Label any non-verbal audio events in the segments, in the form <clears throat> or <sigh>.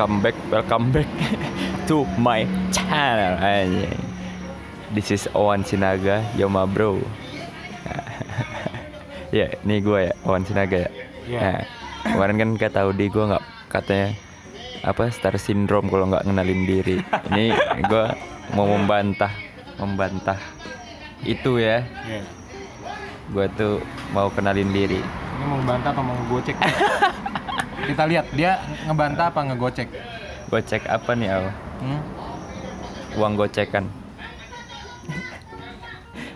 Welcome back, welcome back <laughs> to my channel. Anjing. This is Owan Sinaga, yo ma bro. <laughs> ya, ini gue ya, Owan Sinaga ya. Iya. Nah, kemarin kan kata Audi gue nggak katanya apa star syndrome kalau nggak ngenalin diri. Ini gue mau membantah, membantah itu ya. Iya. Gue tuh mau kenalin diri. Ini mau bantah apa mau ngegocek? <laughs> Kita lihat dia ngebantah apa ngegocek. Gocek apa nih, Al? Hmm? Uang gocekan. <laughs>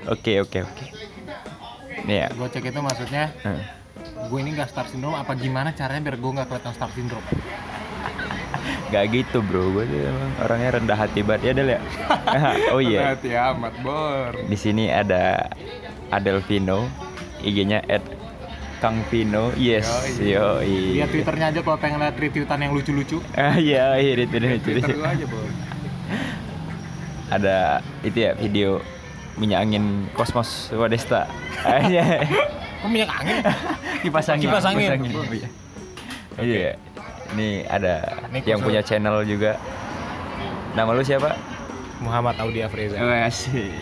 Oke, oke, oke. Nih ya. Gocek itu maksudnya Hmm. gue ini gak star syndrome apa gimana caranya biar gue gak kelihatan star syndrome? <laughs> Gak gitu bro, gue tuh emang orangnya rendah hati banget ya Del ya. <laughs> oh iya, Hati amat bor. di sini ada Adelvino, IG-nya at Kang Vino, yes, yo, Lihat twitternya aja kalau pengen lihat retweetan yang lucu-lucu. Ah iya, iya, itu itu Twitter gue aja bor. <laughs> Ada itu ya video minyak angin kosmos Wadesta. Ah, Iya. <laughs> Kok minyak <laughs> angin? kipas angin. Kipas angin. Oh, iya. Iya. Ini ada Ini yang punya channel juga. Nama lu siapa? Muhammad Audi Afriza. Oh, asik.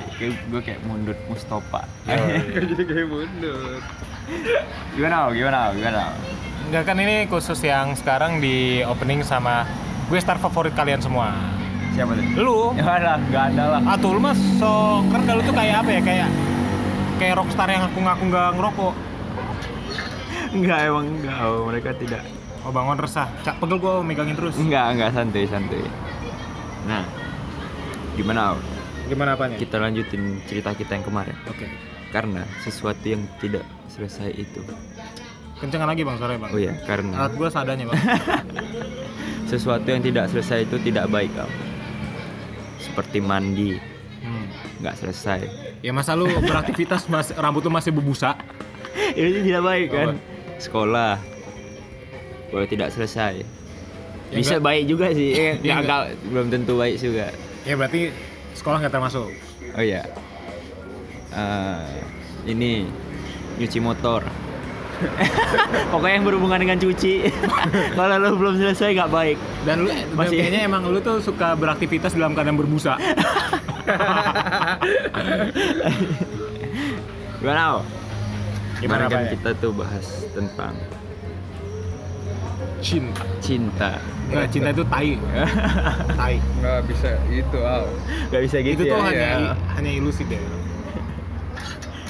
Gue kayak mundur Mustafa. Jadi kayak mundur. Gimana? Gimana? Gimana? Enggak kan ini khusus yang sekarang di opening sama gue star favorit kalian semua. Siapa tuh? Lu? Ya ada, nggak ada lah. Ah tuh lu mas <laughs> so keren lu tuh kayak apa ya kayak kayak rockstar yang aku ngaku nggak ngerokok. Enggak emang enggak. Oh, mereka tidak. Oh bangun resah, cak pegel gue megangin terus. Enggak, enggak santuy, santuy. Nah, gimana? Gimana apanya? Kita lanjutin cerita kita yang kemarin. Oke. Karena sesuatu yang tidak selesai itu. Kencengan lagi bang sore bang. Oh iya, karena Alat gue seadanya bang. <laughs> sesuatu yang tidak selesai itu tidak baik, Al. Seperti mandi, Hmm. nggak selesai. Ya masa lu beraktivitas mas rambut lu masih berbusa? <laughs> Ini tidak baik kan? Sekolah, kalau tidak selesai. Ya Bisa enggak. baik juga sih, eh, <laughs> Ya nggak- nggak- belum tentu baik juga. Ya berarti sekolah nggak termasuk. Oh iya, Eh, ini nyuci motor. <laughs> Pokoknya yang berhubungan dengan cuci. <laughs> Kalau lo belum selesai nggak baik. Dan lu Masih- kayaknya emang lu tuh suka beraktivitas dalam keadaan berbusa. <laughs> Gimana? Gimana kan kita tuh bahas tentang Cinta. cinta. Nggak, cinta itu tai. tai. nggak bisa itu al Gak bisa gitu itu tuh ya. hanya Iya. hanya ilusi deh.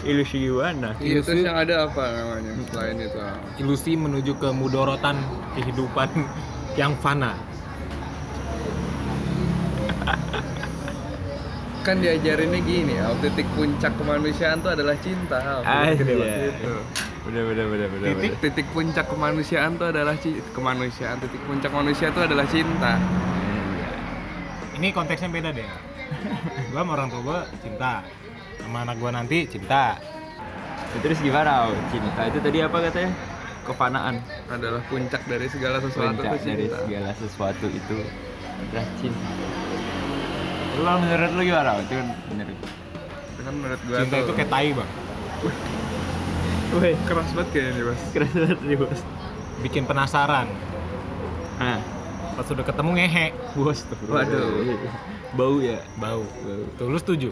Ilusi gimana? itu Ilusi- yang ada apa namanya selain itu? Ilusi menuju ke mudorotan kehidupan <laughs> yang fana. kan diajarinnya gini al titik puncak kemanusiaan itu adalah cinta Aja. Gitu. Bener bener bener bener. titik titik puncak kemanusiaan itu adalah kemanusiaan titik puncak manusia itu adalah cinta Ini konteksnya beda deh. gua sama orang tua gua cinta. Sama anak gua nanti cinta. Terus gimana? Al? Cinta itu tadi apa katanya? Kefanaan. adalah puncak dari segala sesuatu Puncak itu dari cinta segala sesuatu itu adalah cinta. Lu menurut lu gimana? Itu kan menurut. itu kan menurut gua Cinta tuh itu kayak tai, Bang. <laughs> Wih, keras banget kayaknya nih bos keras banget nih bos. Bikin penasaran. Nah, Pas udah ketemu ngehe. bos tuh. Waduh. Bau ya. Bau. Bau. Tuh lu setuju?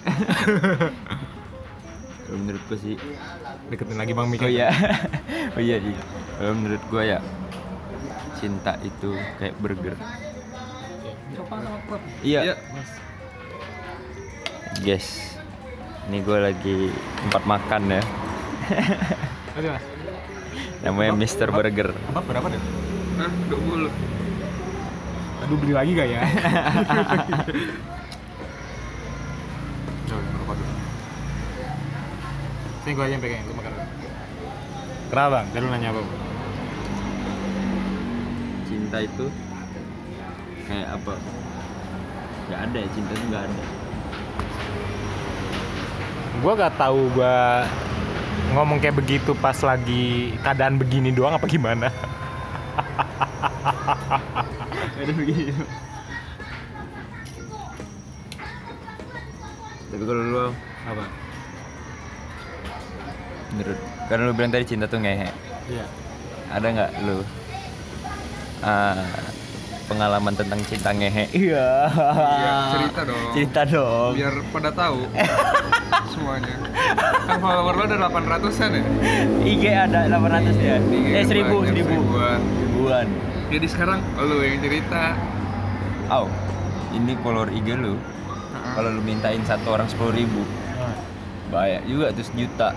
<laughs> Kalau menurut gua sih. Deketin lagi Bang Oh Mika. iya. oh iya <laughs> iya. Kalau menurut gua ya cinta itu kayak burger. Iya. Iya. Guys. Ini gue lagi tempat makan ya. <laughs> Oke, Mas. Namanya Mr. Burger. Apa berapa deh? Hah, 20 Aduh beli lagi gak ya? Coba ngerokok dulu. Sini gua aja yang pegang, lu makan. Kenapa bang? Tadi lu nanya apa? Bang? Cinta itu kayak apa? Gak ada ya cinta itu gak ada. Gua gak tahu gua ngomong kayak begitu pas lagi keadaan begini doang apa gimana? ada begitu. Tapi kalau lu Apa? Menurut kan lu bilang tadi cinta tuh ngehe. Iya. Ada nggak lu ah, pengalaman tentang cinta ngehe. Iya. Iya, cerita dong. Cerita dong. biar pada tahu <laughs> semuanya kan follower lo ada 800an ya IG ada 800 ya. IG eh 1000 banyak, 1000. seribuan. Ribuan. jadi sekarang lo yang cerita Au. Ini follower IG lu. Kalau lu mintain satu orang 10.000 ribu Bahaya juga tuh sejuta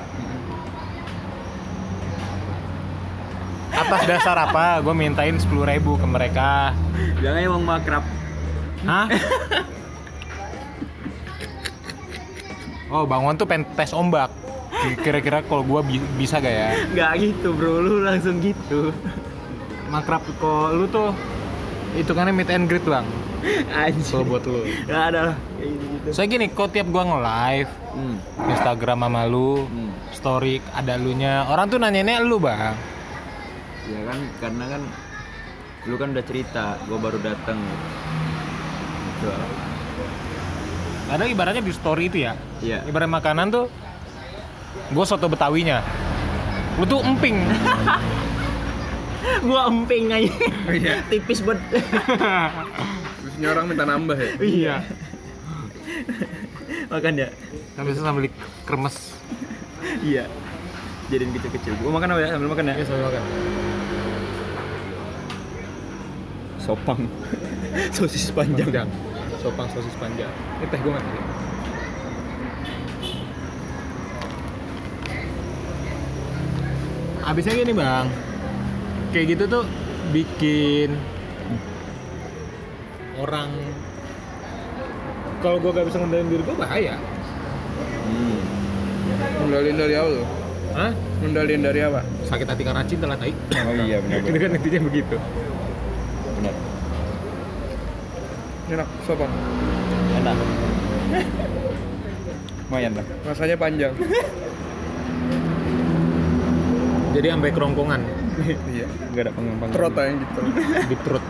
atas dasar apa gue mintain 10.000 ribu ke mereka Jangan emang makrab Hah? <laughs> Oh, Bang Wan tuh pengen tes ombak. Kira-kira kalau gua bi- bisa gak ya? Gak gitu bro, lu langsung gitu Makrab kok lu tuh hitungannya meet and greet, Bang. Anjir Kalau buat lu. Gak ada lah gitu Saya gini, kok tiap gua nge-live hmm. Instagram sama lu, Hmm. story ada lunya. Orang tuh nanyanya lu, Bang. Ya kan, karena kan Lu kan udah cerita, gua baru dateng Gitu Ada ibaratnya di story itu ya. Iya Ibarat makanan tuh gue soto betawinya. Lu tuh emping. Gua emping aja <laughs> Iya. Tipis banget terus ini orang minta nambah ya iya. Makan ya? Kan biasa sambil kremes. Iya Jadiin kecil-kecil Gua makan apa ya? Sambil makan ya? Iya, sambil makan. Sopang <laughs> Sosis panjang Panjang. Sopang sosis panjang. Ini teh gue nggak tadi. Abisnya gini bang, kayak gitu tuh bikin orang kalau gue gak bisa ngendalin diri gue bahaya. hmm. ngendalin dari apa lo Hah? ngendalin dari apa Sakit hati karena cinta lah tai. Oh iya benar <laughs> Itu kan intinya begitu. Benar enak sopang Enak. <laughs> Lumayan lah. Rasanya panjang. <laughs> Jadi sampai kerongkongan. <laughs> Iya. Gak ada pengembang. Trot aja gitu. Di perut.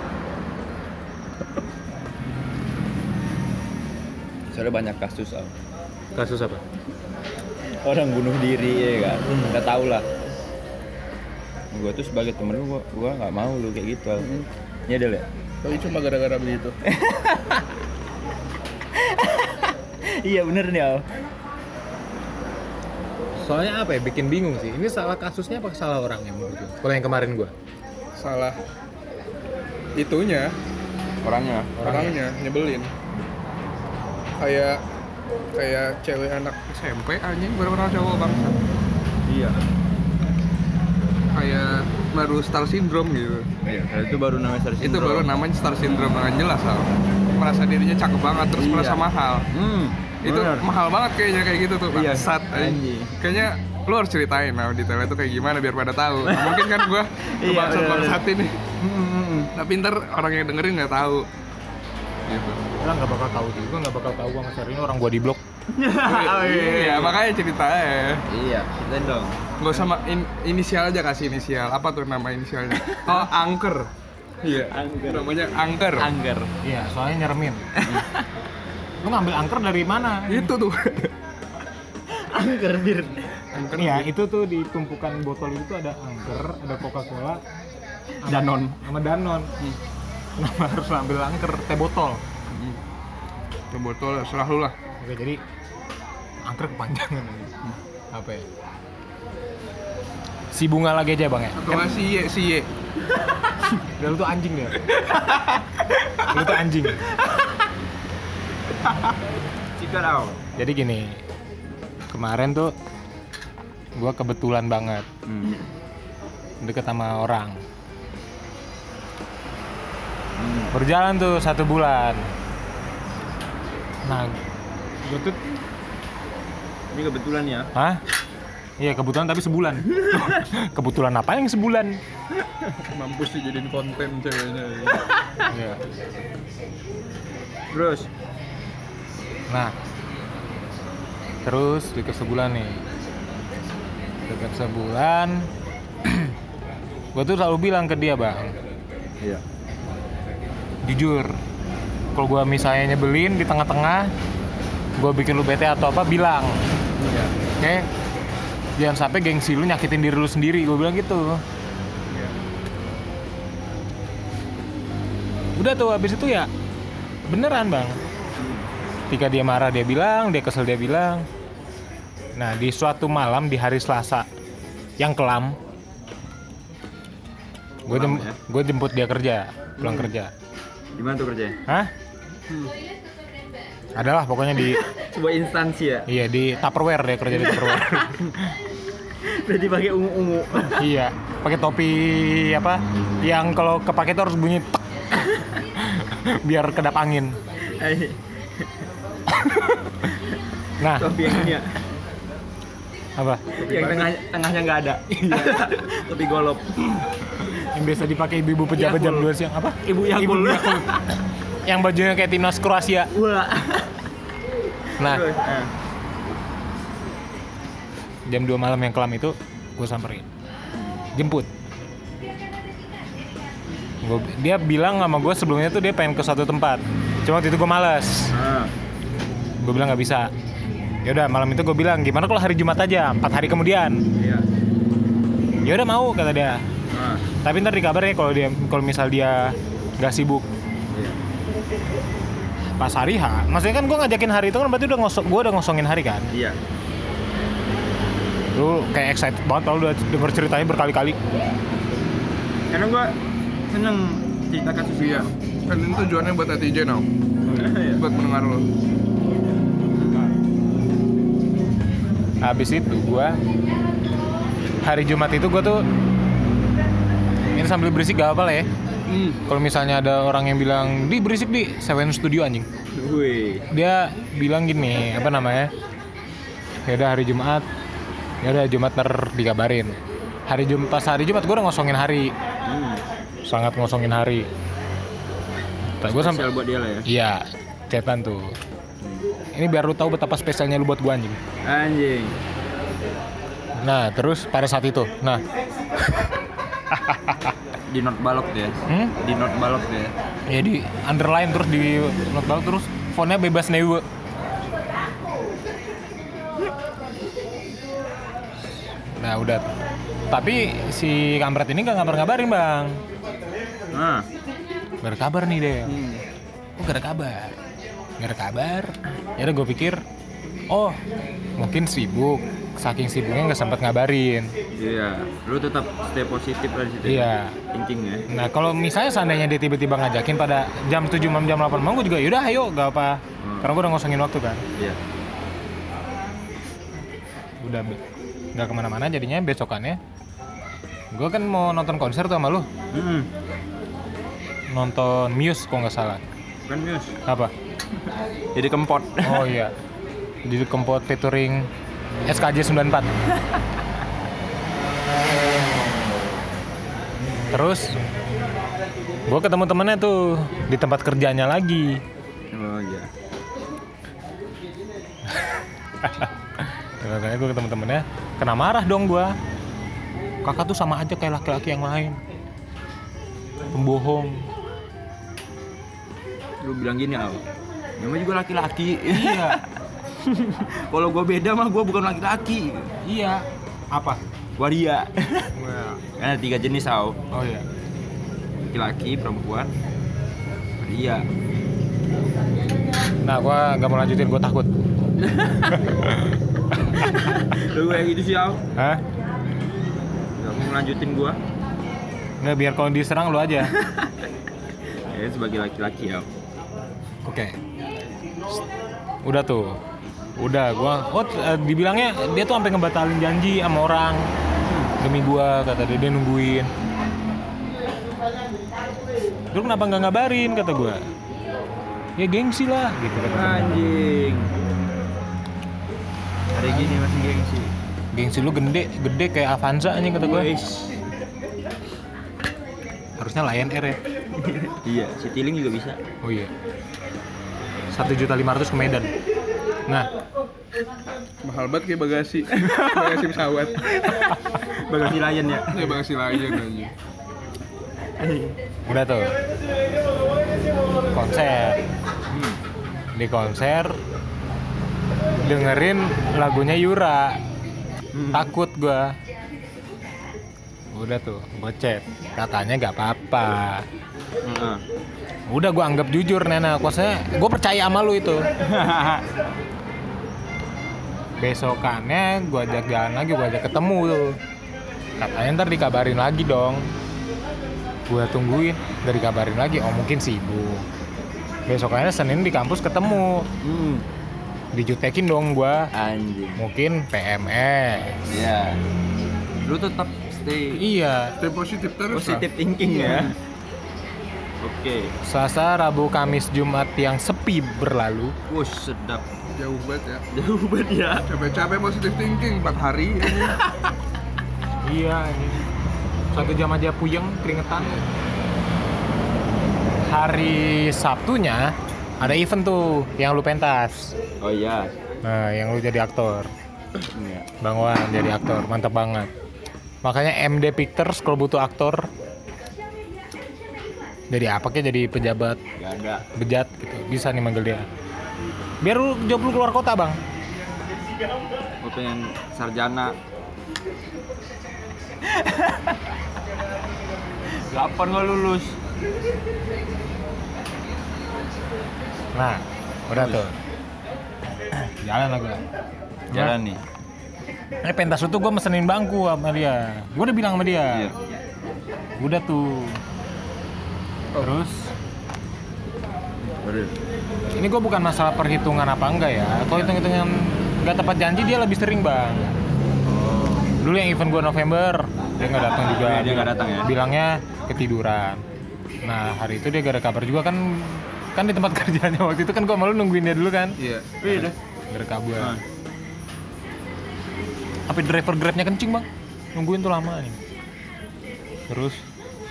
Soalnya banyak kasus Al. Kasus apa? Orang bunuh diri ya kan? Udah tau lah. Gue tuh sebagai temen lu, gua, gua gak mau lu kayak gitu Al. Ini ada ya? Tapi cuma gara-gara begitu <laughs> iya bener nih Al Soalnya apa ya? Bikin bingung sih. Ini salah kasusnya apa salah orangnya menurut lu? Kalau yang kemarin gua. salah itunya Orangnya orangnya nyebelin kayak kayak cewek anak SMP anjing baru kenal cowok bang Iya kayak baru star syndrome gitu Iya, itu baru namanya star itu baru namanya star syndrome dengan jelas Al. merasa dirinya cakep banget terus Iya. merasa mahal Hmm, itu bener. mahal banget kayaknya kayak gitu tuh Iya, anjing. anjing. kayaknya lu harus ceritain lah detailnya tuh kayak gimana biar pada tahu Nah, mungkin kan gua <laughs> Iya, kebangsat bener. bangsat ini Hmm, hmm, hmm. tapi ntar orang yang dengerin nggak tahu gitu Orang nggak bakal tahu juga, nggak bakal tahu gua nge-share ini orang gua di blok. <laughs> Oh, iya makanya cerita ya Iya, ceritain dong nggak usah ma- in- inisial aja kasih inisial apa tuh nama inisialnya oh angker iya Angker. namanya angker Angger Iya, soalnya nyeremin. Lu ngambil angker dari mana? itu tuh Angker bir angker Iya, itu tuh di tumpukan botol itu ada angker, ada Coca-Cola, Danon. sama Danon. Kenapa harus ambil angker teh botol? Hmm. Ke botol serah lu lah Oke, jadi angker kepanjangan. Apa ya? Si bunga lagi aja bang ya. nggak si ye si ye <laughs> Dan lu tuh anjing ya. <laughs> lu tuh anjing. Jadi gini, kemarin tuh gua kebetulan banget hmm. deket sama orang. Hmm. Berjalan tuh satu bulan. Nah, gue tuh, Ini kebetulan ya hah? Iya kebetulan tapi sebulan. <laughs> kebetulan apa yang sebulan? mampus sih jadiin konten ceweknya Iya. Terus Nah, terus deket sebulan nih. Deket sebulan, <clears throat> gue tuh selalu bilang ke dia bang, Iya jujur, kalau gue misalnya nyebelin di tengah-tengah, gue bikin lu bete atau apa bilang, iya oke? Jangan sampai gengsi lu nyakitin diri lu sendiri, gue bilang gitu. udah tuh habis itu ya beneran bang ketika dia marah dia bilang dia kesel dia bilang nah di suatu malam di hari Selasa yang kelam gue Kelam ya? gue jemput dia kerja pulang kerja Di mana tuh kerjanya? hah adalah pokoknya di Sebuah instansi ya. iya di Tupperware dia kerja di Tupperware <laughs> Berarti pakai ungu-ungu. iya pakai topi apa yang kalau kepake tuh harus bunyi tek. biar kedap angin nah Topi yang ini ya. apa Yang tengah tengahnya nggak ada. Topi golop. yang biasa dipakai ibu-ibu pejabat jam Yakult. 2 siang apa Ibu Yakult. Yakult. Yang bajunya kayak timnas Kroasia Wah. nah eh. jam 2 malam yang kelam itu gue samperin jemput Gua, dia bilang sama gue sebelumnya tuh dia pengen ke suatu tempat cuma waktu itu gue males Ah. gue bilang nggak bisa ya udah malam itu gue bilang gimana kalau hari Jumat aja empat hari kemudian Iya. ya udah mau kata dia Ah. tapi ntar dikabarin ya kalau dia kalau misal dia nggak sibuk. Pas hari H maksudnya kan gue ngajakin hari itu kan berarti udah ngosok gue udah ngosongin hari kan Iya. lu kayak excited banget kalau udah denger ceritanya berkali-kali Karena gua seneng cerita kasus Iya. Kan ini tujuannya buat netizen, Om. Iya. Buat pendengar lo. habis itu gue hari Jumat itu gue tuh ini sambil berisik gak apa lah ya Hmm. kalau misalnya ada orang yang bilang di berisik di Seven Studio anjing Wih. dia bilang gini apa namanya ya udah hari Jumat ya udah Jumat ntar dikabarin hari Jumat pas hari Jumat gue udah ngosongin hari Hmm. sangat ngosongin hari gue sampai buat dia lah ya. iya cetan tuh ini biar lu tahu betapa spesialnya lu buat gue anjing Anjing. nah terus pada saat itu nah <laughs> Di not balok dia. hmm? Di not balok dia. ya di underline terus di note banget terus fontnya bebas newe nah udah tapi si kampret ini gak ngabar-ngabarin bang Ah. gak ada kabar nih deh Hmm. oh gak ada kabar gak ada kabar ya udah gue pikir oh mungkin sibuk saking sibuknya nggak sempat ngabarin Iya. Lu tetap stay positif lah situ. iya Thinking ya. Nah kalau misalnya seandainya dia tiba-tiba ngajakin pada jam 7 malam jam 8 malam gue juga yaudah ayo gak apa Hmm. Karena gue udah ngosongin waktu kan Iya. Udah nggak ke mana-mana jadinya besokannya Gue kan mau nonton konser tuh sama lu Hmm. Nonton Muse kok nggak salah Bukan Mius. Apa? Jadi kempot. Oh iya Di Kempot featuring SKJ 94 Terus gue ketemu temennya tuh di tempat kerjanya lagi Oh iya. Ya, <laughs> Makanya gue ketemu temennya kena marah dong gue Kakak tuh sama aja kayak laki-laki yang lain Pembohong Lu bilang gini, Al. Namanya juga laki-laki. Iya <laughs> <laughs> Kalau gua beda mah gua bukan laki-laki. Iya Apa? Waria. <laughs> Kan ada tiga jenis, Au. Oh iya Laki-laki, perempuan. Waria. Nah gue gak mau lanjutin gue takut <laughs> Lu kayak gitu sih, Au. Hah? Gak mau lanjutin gua. Nggak biar kalau diserang lu aja Ya sebagai laki-laki, Au. Oke Udah tuh Udah gua Oh dibilangnya dia tuh sampai ngebatalin janji sama orang Demi gua kata dia, dia nungguin Lu kenapa nggak ngabarin kata gua Ya gengsi lah gitu kata. Anjing. Hari gini masih gengsi. Gengsi lu gede, gede kayak Avanza anjing kata gua Wis. Harusnya Lion Air ya <laughs> Iya, Citylink juga bisa. Oh iya satu juta lima ratus ke Medan Nah. Mahal banget kayak bagasi. <laughs> bagasi pesawat. Bagasi Lion ya. Kayak bagasi lain aja. udah tuh. Konser. Di konser dengerin lagunya Yura. Takut gua. Udah tuh gua chat katanya gak apa-apa. Heeh. udah gue anggap jujur Nena. Kuasanya gue percaya sama lu itu <laughs> besokannya gue ajak jalan lagi gue ajak ketemu tuh katanya ntar dikabarin lagi dong gue tungguin dari kabarin lagi oh mungkin sibuk besokannya senin di kampus ketemu Hmm. dijutekin dong gue Anjing. mungkin PMS Iya. Lu tetap stay iya Stay positif terus positive thinking ya. Oke. Selasa, Rabu, Kamis, Jumat yang sepi berlalu Wush, sedap. Jauh banget ya. Jauh banget ya. Capek-capek positif thinking 4 hari ini. <laughs> Iya ini satu jam aja puyeng keringetan. Hari Sabtunya ada event tuh yang lu pentas. Oh iya. Nah, yang lu jadi aktor. Iya. Bang Wan jadi aktor, mantap banget. Makanya MD Pictures kalau butuh aktor jadi apa kayak jadi pejabat Gak ada. bejat gitu bisa nih manggil dia biar lu job lu keluar kota bang Gue pengen sarjana. Kapan gua lulus? nah udah tuh <clears throat> jalan lah gua Jalan nih. Eh pentas itu gue mesenin bangku sama dia. Gue udah bilang sama dia. Iya. Udah tuh. Terus Baru. Ini gue bukan masalah perhitungan apa enggak ya. Kalau hitung-hitungan nggak tepat janji dia lebih sering bang. Oh. Dulu yang event gue November dia nggak datang juga. Iya, dia nggak datang ya? Bilangnya ketiduran. Nah hari itu dia gak ada kabar juga kan kan di tempat <laughs> kerjanya waktu itu kan gue malu nungguin dia dulu kan. Iya. Iya dah. Gak ada kabar. Nah. Apa driver grabnya kencing bang? Nungguin tuh lama nih. Terus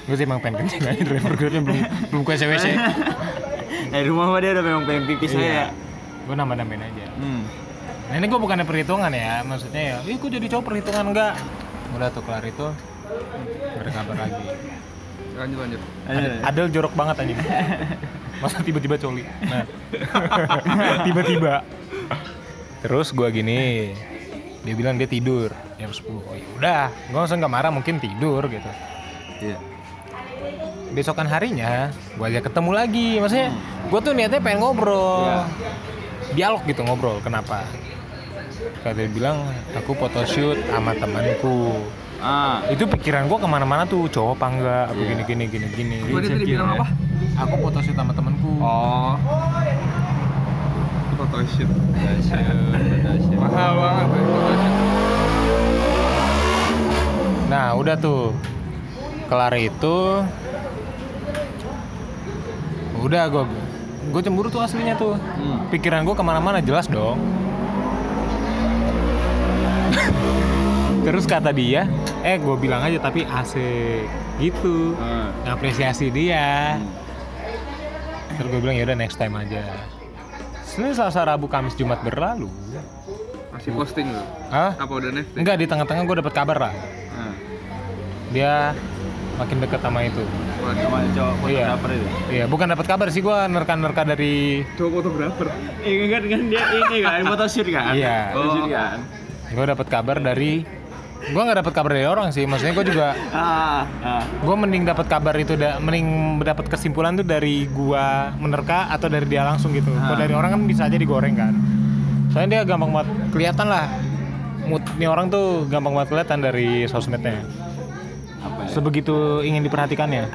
gue sih emang pengen kencing aja driver grabnya belum belum ke WC. <laughs> Dari rumah mah dia udah memang pengen pipis saya. Gue nambah nambahin aja. Hmm. Nah ini gue bukannya perhitungan ya, maksudnya ya, ih gue jadi cowok perhitungan enggak? Udah tuh kelar itu, gak ada kabar lagi. Lanjut lanjut. Adel jorok banget anjing. <laughs> Masa tiba-tiba coli. Nah. <laughs> tiba-tiba. Terus gua gini, dia bilang dia tidur jam 10. Oh ya udah, gua langsung nggak marah mungkin tidur gitu. Iya. Besokan harinya, gua ajak ketemu lagi. Maksudnya, gua tuh niatnya pengen ngobrol. Iya. Dialog gitu ngobrol. Kenapa? Kata dia bilang, aku photoshoot sama temanku. Ah. Itu pikiran gua ke mana-mana tuh, cowok apa enggak, apa Iya. gini gini gini. Gua dia tadi bilang apa? Aku photoshoot sama temanku. Oh. Photoshoot. Photoshoot. Mahal banget ya, photoshoot. Nah, udah tuh. Kelar itu udah gue gue cemburu tuh aslinya tuh Hmm. pikiran gue ke mana-mana jelas dong <laughs> terus kata dia eh gue bilang aja tapi asik gitu Ah. apresiasi dia Hmm. terus gue bilang ya udah next time aja Senin Selasa Rabu Kamis Jumat berlalu Masih posting lu. ah Apa udah next? enggak di tengah-tengah gue dapat kabar lah Ah. dia makin deket sama itu Cowok Iya. fotografer itu. Iya, bukan dapat kabar sih gua nerka-nerka dari Cowok fotografer. Iya kan kan dia ini kan photoshoot kan? Iya. Photoshoot kan? gua dapat kabar dari gua nggak dapat kabar dari orang sih. Maksudnya gua juga <laughs> Ah. ah. gua mending dapat kabar itu da, mending dapat kesimpulan tuh dari gua menerka atau dari dia langsung gitu. Kalau Ah. dari orang kan bisa aja digoreng kan. Soalnya dia gampang banget kelihatan lah. Mood nih orang tuh gampang banget kelihatan dari sosmednya. Ya? Sebegitu ingin diperhatikannya.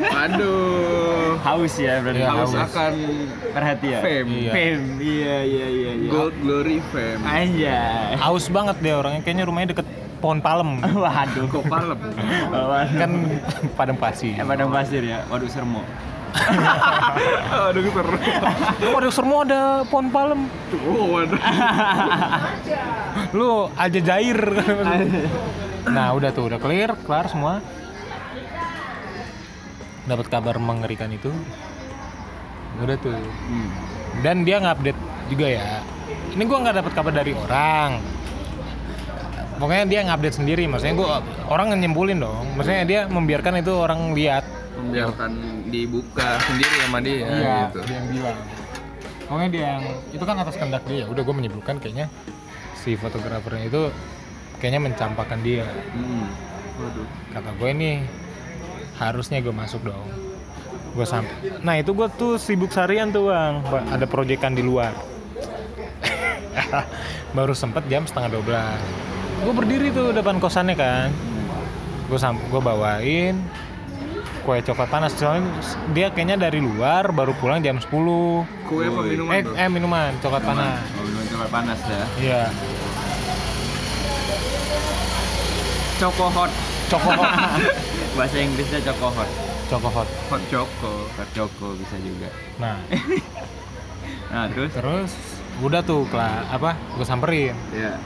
Aduh. Haus ya berarti. Iya, Haus haus. akan Perhatian. fame. Iya. Fame. Iya iya iya iya. Gold glory fame. Anjay. Aus banget dia orangnya kayaknya rumahnya deket pohon palem. Waduh. Kok palem? Waduh. kan padang pasir. Eh, padang pasir ya. Waduh sermo. Aduh seru. Lu ada semua ada pohon palem. Oh, waduh. <laughs> Lu aja jair. Nah, udah tuh, udah clear, kelar semua. Dapat kabar mengerikan itu. Udah tuh. Hmm. Dan dia nge-update juga ya. Ini gua nggak dapat kabar dari orang. Pokoknya dia ngupdate sendiri, maksudnya gua orang nyimpulin dong. Maksudnya dia membiarkan itu orang lihat. Membiarkan dibuka sendiri sama dia gitu. dia yang bilang. Pokoknya dia yang itu kan atas kehendak dia. Udah gue menyimpulkan kayaknya si fotografernya itu kayaknya mencampakkan dia. Hmm. Waduh. Kata gue ini harusnya gue masuk dong. gue sampai nah itu gue tuh sibuk seharian tuh bang Ba- ada proyekan di luar <laughs> baru sempet jam setengah 12 gue berdiri tuh depan kosannya kan gue sam gue bawain kue coklat panas soalnya dia kayaknya dari luar baru pulang jam 10 Kue apa minuman eh tuh? eh minuman coklat panas Oh, minuman coklat panas ya. iya Choco hot. Choco hot. <laughs> Bahasa Inggrisnya choco hot. Choco hot. Hot choco, hot choco bisa juga. Nah, <laughs> Nah, terus terus udah tuh kela apa? Gue samperin. ya.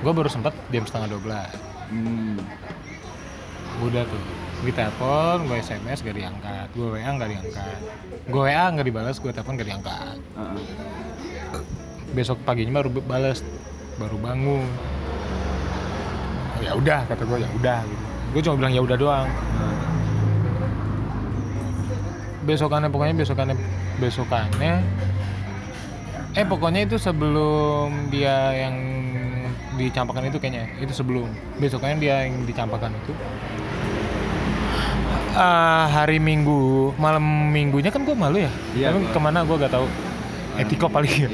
Gue baru sempet jam setengah 12 Hmm. Udah tuh. Gue telepon, gue SMS gak diangkat, gue WA gak diangkat, gue WA gak dibalas, gue telepon gak diangkat. Heeh. Besok paginya baru balas, baru bangun. Ya udah kata gue ya udah gitu. Gue cuma bilang ya udah doang. Besokannya pokoknya besokannya besokannya eh pokoknya itu sebelum dia yang dicampakkan itu kayaknya itu sebelum. Besokannya dia yang dicampakkan itu. Ah, hari minggu malam minggunya kan gue malu ya? Iya, Tapi gua- ke mana gue gak tahu. Etiko paling. Ya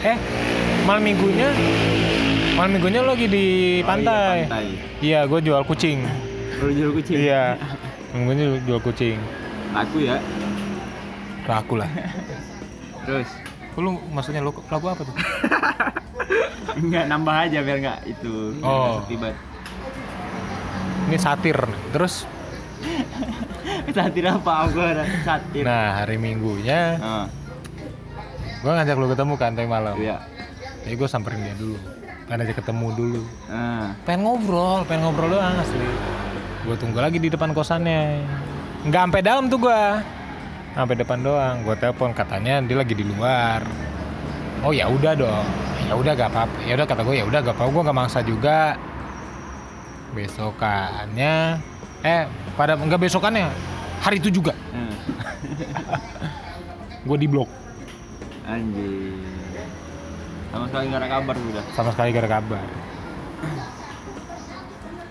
eh malam minggunya malam minggunya lo lagi di pantai Oh, iya, pantai. iya gue jual kucing Lu jual kucing. iya <laughs> minggunya jual kucing Laku ya. laku lah Terus lu maksudnya lu lagu apa tuh <laughs> enggak nambah aja biar enggak itu. Oh. banget. ini satir terus <laughs> Satir apa? Gua ada satir. nah hari minggunya Heeh. gue ngajak lu ketemu kan tadi malam Iya. jadi gue samperin dia dulu kan aja ketemu dulu. Heeh. pengen ngobrol pengen ngobrol doang asli. Gue tunggu lagi di depan kosannya. Nggak sampai dalam tuh gue sampai depan doang. Gue telepon katanya dia lagi di luar. Oh ya udah dong. Ya udah gak apa ya udah kata gue ya udah gak apa gue gak maksa juga. Besokannya eh pada nggak besokannya hari itu juga. Heeh. gue di blok. Anjir. Sama sekali nggak ada kabar udah. sama sekali gara kabar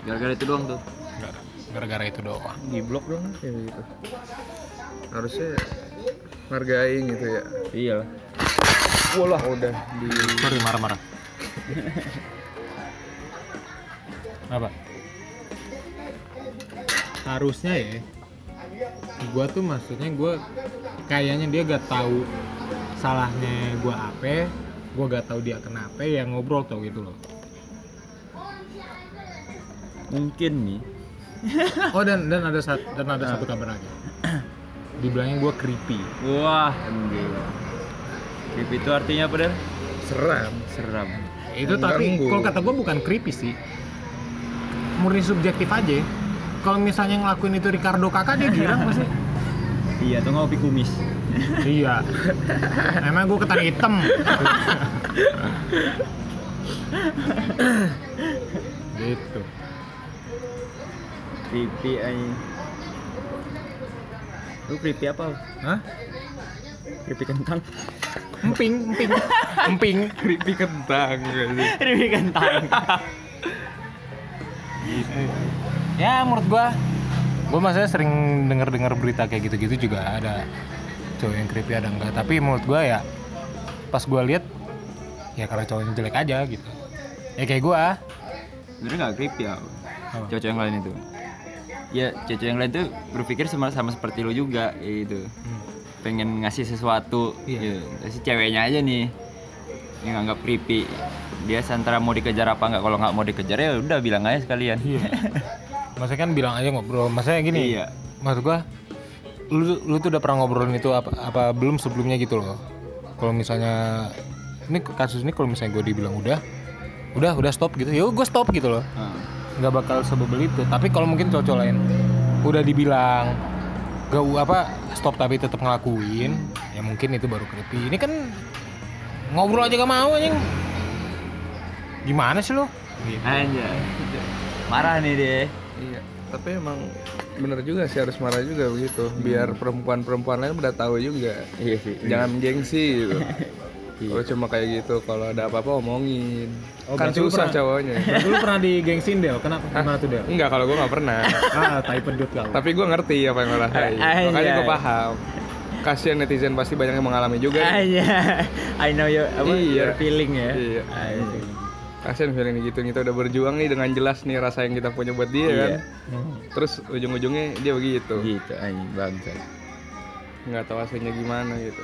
Gara-gara itu doang tuh. Gara- gara-gara itu doang Di blok dong kayak gitu. Harusnya hargain gitu ya. Iya lah. Walah udah di sorry marah-marah apa harusnya ya gua tuh maksudnya gua kayaknya dia gak tahu salahnya gua apa gua gak tahu dia kenapa ya ngobrol tau gitu loh Mungkin nih. <laughs> oh dan dan ada satu dan ada satu kabar lagi <clears throat> dibilangnya gua creepy Wah, anjir. Creepy itu artinya apa, Der? seram. Seram. itu tapi Mengganggu. kalau kata gua bukan creepy sih murni subjektif aja kalau misalnya ngelakuin itu Ricardo kakak dia girang pasti <laughs> Iya, tuh ngopi kumis. iya emang gue ketan hitam gitu Creepy anjing. Lu creepy apa? Hah? Creepy kentang. emping emping emping Creepy kentang gitu. creepy kentang. ya menurut gua gua maksudnya sering denger dengar berita kayak gitu-gitu juga ada cowok yang creepy ada enggak tapi menurut gua ya pas gua lihat ya karena cowoknya jelek aja gitu ya kayak gua Sebenarnya nggak creepy ya. Cocok yang lain itu. Ya, cocok yang lain tuh berpikir sama sama seperti lu juga, ya gitu. Hmm. Pengen ngasih sesuatu. Iya. Gitu. Si ceweknya aja nih yang nganggap creepy. Dia antara mau dikejar apa nggak? Kalau nggak mau dikejar ya udah bilang aja sekalian. Iya. <laughs> maksudnya kan bilang aja ngobrol maksudnya gini Iya. maksud gua lu lu tuh udah pernah ngobrolin itu apa apa belum sebelumnya gitu loh kalau misalnya ini kasus ini kalau misalnya gue dibilang udah udah udah stop gitu ya gue stop gitu loh Heeh. nggak bakal sebebel itu tapi kalau mungkin cowok lain udah dibilang gak apa stop tapi tetap ngelakuin ya mungkin itu baru creepy ini kan ngobrol aja gak mau anjing gimana sih lo Gitu. Anjay. Marah nih deh. Iya. Tapi emang bener juga sih harus marah juga begitu. Biar perempuan-perempuan lain udah tahu juga. Iya sih. Jangan gengsi gitu. <laughs> Iya. Kalau cuma kayak gitu, kalau ada apa-apa omongin. Oh, kan susah pernah- cowoknya. <laughs> Berarti lu pernah di gengsin Del? Kenapa? Gimana tuh Del? Enggak, kalau gue nggak pernah. <laughs> Ah, tai pedut kau. Tapi gue ngerti apa yang lo rasain. Makanya gue paham. Kasihan netizen pasti banyak yang mengalami juga. Aja. I know your apa Iya. your feeling ya. Iya. Anjing. Kasihan feeling gitu kita udah berjuang nih dengan jelas nih rasa yang kita punya buat dia Iya. kan. Hmm. Terus ujung-ujungnya dia begitu. Gitu anjing bangsa. Nggak tahu hasilnya gimana gitu.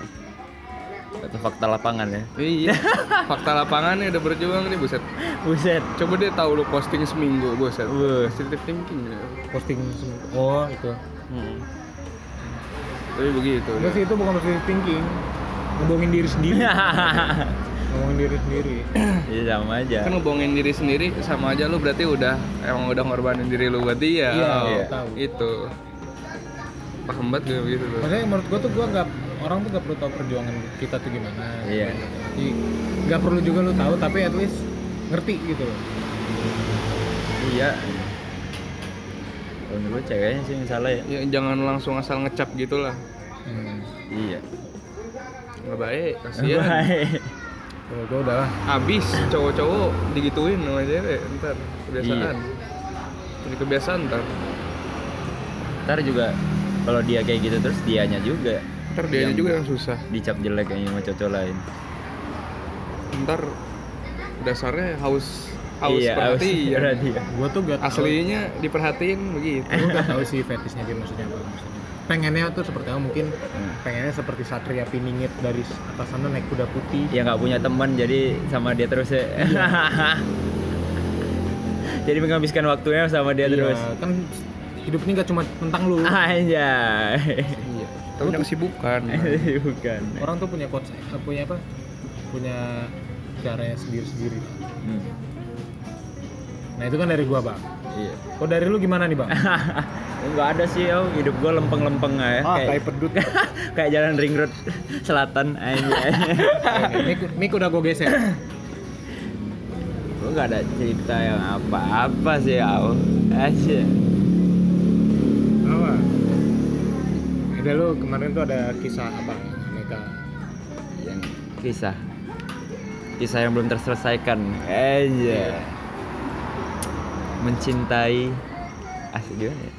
Itu fakta lapangan ya. Iya. <laughs> Fakta lapangannya udah berjuang nih buset. Buset. Coba dia tahu lu posting seminggu buset. Positive thinking. ya. Posting sem- Oh, itu. Hmm. Tapi begitu. Enggak sih itu bukan positive thinking. Ngebohongin diri sendiri. <laughs> Ngomongin diri sendiri. <clears throat> Iya sama aja. kan ngebohongin diri sendiri sama aja lu berarti udah emang udah ngorbanin diri lu buat dia Iya, Oh, iya. tahu. itu paham banget gue begitu tuh Maksudnya menurut gua tuh gua nggak orang tuh gak perlu tahu perjuangan kita tuh gimana. Iya. Jadi nggak perlu juga lu tahu tapi at least ngerti gitu loh. Iya. Kalau menurut gue ceweknya sih yang salah ya. ya jangan langsung asal ngecap gitu lah Hmm. Iya. nggak baik kasihan. Kalau gua udah lah. abis cowok-cowok digituin sama cewek ntar kebiasaan Iya. jadi kebiasaan ntar Ntar juga kalau dia kayak gitu terus dianya juga ntar dia Yang- juga yang susah dicap jelek kayaknya sama cowok lain. ntar dasarnya haus haus iya, haus perhatian perhatian. Gua tuh gak tahu. aslinya diperhatiin begitu <laughs> Gua gak tahu sih fetishnya dia maksudnya apa maksudnya. Pengennya tuh seperti apa mungkin Hmm. pengennya seperti Satria Piningit dari atas sana naik kuda putih. Ya nggak punya teman jadi sama dia terus ya. <laughs> jadi menghabiskan waktunya sama dia Iya, terus. kan hidup ini gak cuma tentang lu. <laughs> Aja. iya tapi punya kesibukan <laughs> Bukan. Orang tuh punya konsep, punya apa? Punya caranya sendiri-sendiri. Hmm. Nah itu kan dari gua bang. Iya. Kok dari lu gimana nih bang? <laughs> Enggak ada sih, oh, hidup gua lempeng-lempeng aja. Ah, kayak, kayak pedut. <laughs> kayak jalan ring road selatan aja. <laughs> Mik, mik udah gua geser. gua nggak ada cerita yang apa-apa sih, au. Aja. Apa? Ada lu kemarin tuh ada kisah abang mereka. Yang kisah. Kisah yang belum terselesaikan. Aja. Mencintai asik gimana ya?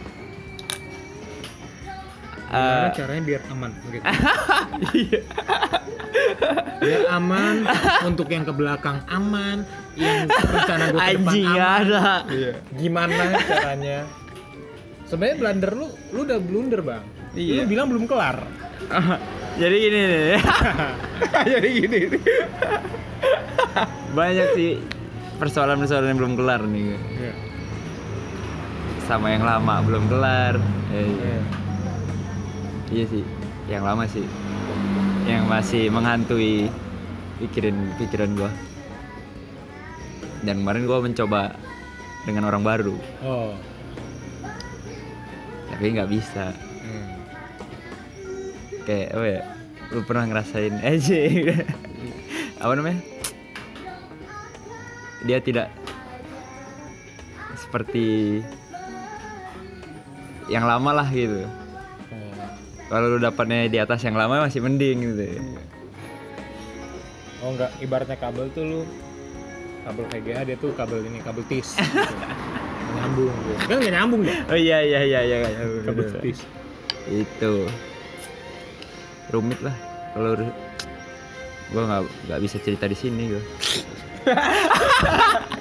Gimana Eh, caranya biar aman gitu. <laughs> biar aman untuk yang ke belakang aman, yang rencana gue ke depan anjing aman. ada. iya Gimana caranya? Sebenarnya blunder lu, lu udah blunder bang. Iya. Lu bilang belum kelar. <laughs> Jadi gini nih. <laughs> jadi gini nih. Banyak sih persoalan-persoalan yang belum kelar nih. Iya. Sama yang lama belum kelar. Eh, Iya. Iya sih, yang lama sih. Yang masih menghantui pikiran pikiran gua. Dan kemarin gua mencoba dengan orang baru, Oh. tapi nggak bisa. Hmm. Kayak apa ya? Lu pernah ngerasain <laughs> aja apa namanya? Dia tidak seperti yang lama lah gitu. Oh. Kalau lu dapatnya di atas yang lama masih mending gitu. Oh enggak, ibaratnya kabel tuh lu kabel VGA dia tuh kabel ini kabel tis. gitu. <laughs> nyambung gitu. Kan nggak nyambung ya? Oh iya iya iya iya iya. Kabel bener. tis. Itu rumit lah kalau gua nggak nggak bisa cerita di sini gua. <laughs>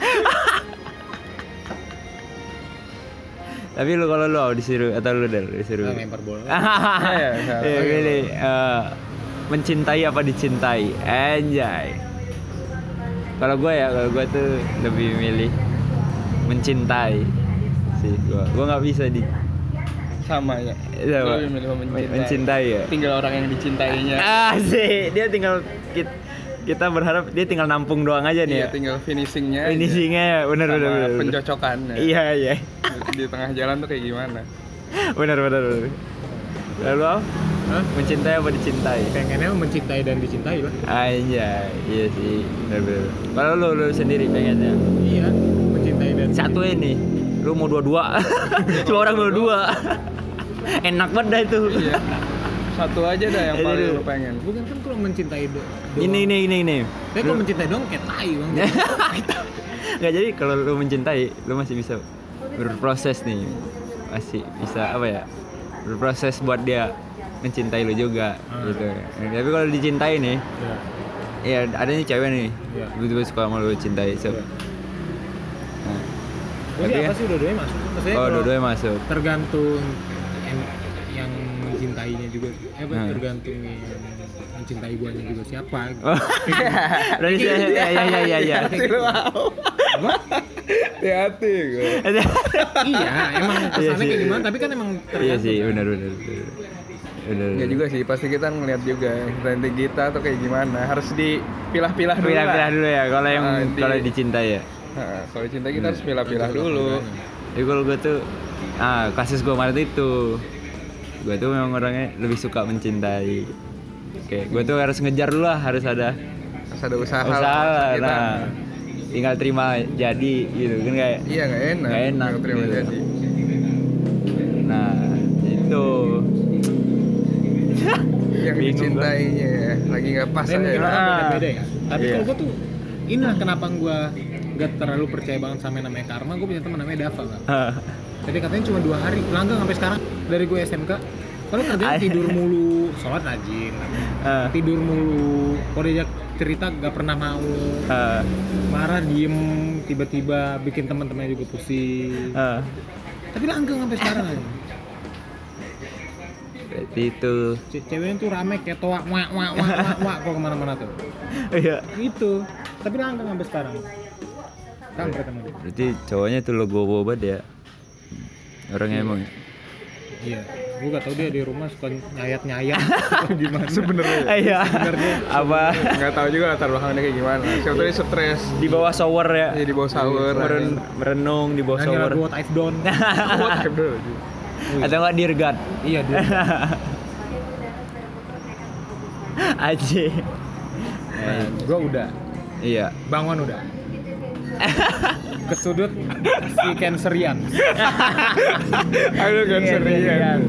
Tapi lu kalau lu disuruh atau lu dari disuruh. Nah, lempar bola. <laughs> Iya, Ya, iya. pilih eh, mencintai apa dicintai. Anjay. Kalau gue ya, kalau gue tuh lebih milih mencintai sih gua. Gua nggak bisa di sama ya Iya, Pak. lebih milih mencintai. mencintai ya. tinggal orang yang dicintainya Ah sih, dia tinggal kita, kita berharap dia tinggal nampung doang aja nih iya ya. tinggal finishingnya aja. Finishingnya bener Sama bener bener. bener. pencocokan ya. Iya iya, di tengah jalan tuh kayak gimana bener bener bener. Lalu apa? Hah? mencintai apa dicintai? Pengennya mencintai dan dicintai lah. Anjay, iya sih, bener bener. Kalau lu lu sendiri pengennya Iya, mencintai dan satu ini, lu mau dua-dua, <laughs> cuma orang mau dua. Enak banget dah itu. iya Satu aja dah yang paling lu pengen. Bukan kan kalau mencintai do doang. ini ini ini ini Tapi kalau mencintai dong kayak tai bang. <laughs> nggak jadi kalau lu mencintai lu masih bisa berproses nih masih bisa apa ya berproses buat dia mencintai lu juga Hmm. gitu tapi kalau dicintai nih Iya. ya ada nih cewek nih Iya. betul-betul suka sama lu cintai so Iya. nah, Jadi Tapi apa kan- sih dua-duanya masuk? Maksudnya oh dua-duanya masuk tergantung mencintainya juga. Eh, apa, Hmm. tergantung yang mencintai guanya juga siapa. gitu. <laughs> oh Berarti ya ya ya ya ya, ya. Hati-hati gue. <laughs> iya, emang Iya kesannya kayak gimana, tapi kan emang iya tergantung. sih benar benar benar benar Ya juga sih, pasti kita ngeliat juga nanti kita tuh kayak gimana. Harus dipilah-pilah dulu. pilah-pilah lah. dulu ya kalau yang Ah, di- kalau dicintai ya Nah, kalau cinta kita harus pilah-pilah dulu. Jadi kalau gue tuh, ah kasus gue kemarin itu, gue tuh memang orangnya lebih suka mencintai. Oke, gue tuh harus ngejar dulu lah, harus ada Harus ada usaha, usaha lah. kita. Nah, tinggal terima jadi gitu kan kayak. Iya nggak enak. Nggak enak, Nggak terima gitu. jadi. Nah, itu. <laughs> Yang Bingung dicintainya ya, lagi nggak pas Dan mungkin aja. orang Ah. beda-beda ya. Tapi Iya. kalau gue tuh, inilah kenapa gue gak terlalu percaya banget sama yang namanya karma. Gue punya teman namanya Dava kan. Jadi katanya cuma dua hari, langgeng sampai sekarang dari gue SMK. Kalau kerjanya Ay. tidur mulu, sholat rajin, ah, <laughs> tidur mulu. Kalau diajak cerita gak pernah mau, ah, marah diem, tiba-tiba bikin teman-temannya juga pusing. ah. Tapi langgeng sampai sekarang. aja. Berarti itu, Ce- Ceweknya tuh rame kayak toa, wak, wak, wak, wak, wak, kalau ke mana-mana tuh. <laughs> iya. Itu, tapi langgeng sampai sekarang. Dia. Berarti cowoknya tuh logo banget ya. Orangnya emang. ya? Iya, gue gak tau dia di rumah suka nyayat-nyayat <laughs> gimana. Sebenarnya Iya. Sebenarnya. Apa nggak tahu juga latar belakangnya kayak gimana. Siapa tahu dia stres. di bawah shower ya? Jadi bawa shower. Meren- merenung di bawah shower. lagu What I've Done. <laughs> What time dulu. Atau enggak dirgat? iya dia. <laughs> Aji. Nah, gue udah, Iya. bangun udah. Ke sudut si cancerian. <laughs> Aduh kan serius.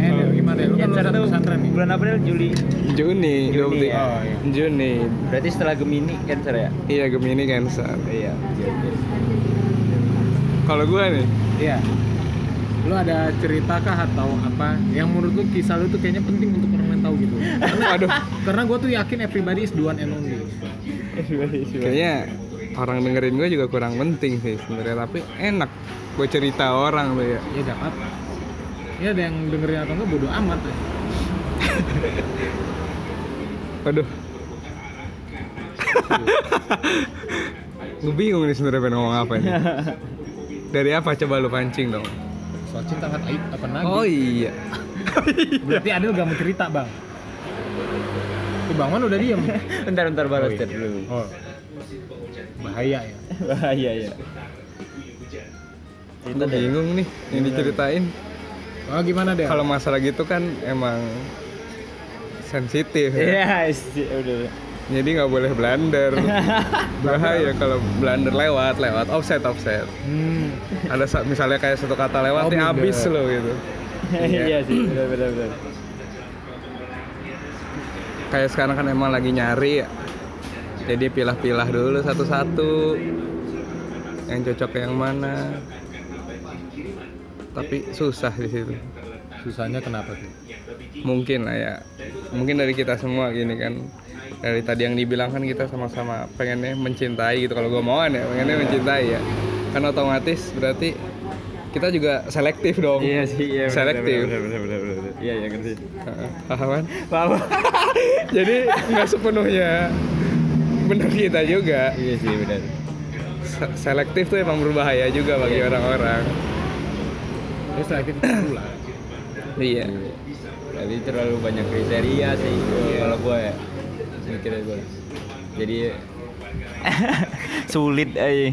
Eh, gimana? Lu kan lulusan pesantren nih. bulan April Juli. Juni, Juni, 20. ya. Oh, iya. Juni. Berarti setelah Gemini Cancer ya? Iya Gemini Cancer. Iya. Kalau gue nih, Iya. Lu ada cerita kah atau apa yang menurut lu kisah lu tuh kayaknya penting untuk orang lain tahu gitu? Karena, <laughs> Aduh. karena gue tuh yakin everybody is the one and only. kayaknya orang dengerin gue juga kurang penting sih sebenarnya. Tapi enak gue cerita orang tuh ya. Ya gak apa-apa. Ya ada yang dengerin atau enggak bodo amat. ya. <laughs> Waduh. <laughs> gue bingung nih sebenarnya pengen ngomong apa nih. <laughs> Dari apa coba lu pancing dong? Soal cinta kan aib apa lagi? Oh iya. Berarti Adil gak mau cerita bang. Tuh Bang Man udah diem. bentar bentar balas Oh, iya. dulu. Oh. Bahaya ya. Bahaya ya. Gue bingung nih yang diceritain. Oh gimana deh? Kalau masalah gitu kan emang sensitif Iya, ya. sih, udah. Jadi nggak boleh blunder. <laughs> Bahaya kalau blunder lewat, lewat offset, offset. Hmm. Ada sa- misalnya kayak satu kata lewat Oh, nih habis loh gitu. <laughs> Iya sih, benar benar. Kayak sekarang kan emang lagi nyari ya. Jadi pilah-pilah dulu satu-satu. Yang cocok yang mana. Tapi susah di situ. Susahnya kenapa sih? Mungkin lah ya. Mungkin dari kita semua gini kan. Dari tadi yang dibilang kan kita sama-sama pengennya mencintai gitu. Kalau gue mau ya pengennya mencintai ya. Kan otomatis berarti kita juga selektif dong. Iya sih, iya. Selektif. Benar. Iya, iya ngerti. Paham kan? Paham. <laughs> Jadi nggak sepenuhnya <laughs> benar kita juga. Iya sih, benar. Se- Selektif tuh emang berbahaya juga bagi Iya. orang-orang. Ya selektif dulu lah. Iya. Tapi terlalu banyak kriteria sih kalau gue ya mikirnya gue. Jadi <laughs> sulit aja.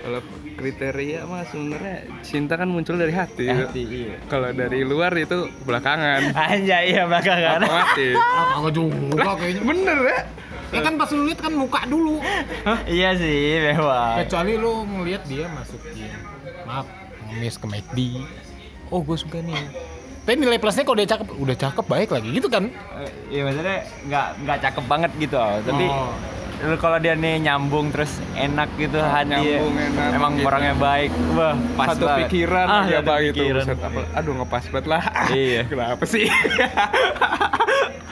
Kalau kriteria mah sebenarnya cinta kan muncul dari hati. Hati, iya. Kalau dari luar itu belakangan. <laughs> Anjay iya belakangan. Otomatis. Kagak juga kayaknya. Bener ya? Ya kan pas lu lihat kan muka dulu. iya sih, memang. Kecuali lu ngelihat dia masukin maaf ngemis ke McD. Oh, gue suka nih. Tapi nilai plusnya kalau dia cakep, udah cakep baik lagi gitu kan? Eh, Iya maksudnya nggak nggak cakep banget gitu. Tapi Oh. lu kalau dia nih nyambung terus enak gitu hati Nyambung, enak, emang gitu. orangnya baik wah pas satu banget. pikiran ah, pak gitu pikiran. Buset, apa- aduh ngepas banget lah Iya. <laughs> kenapa sih <laughs>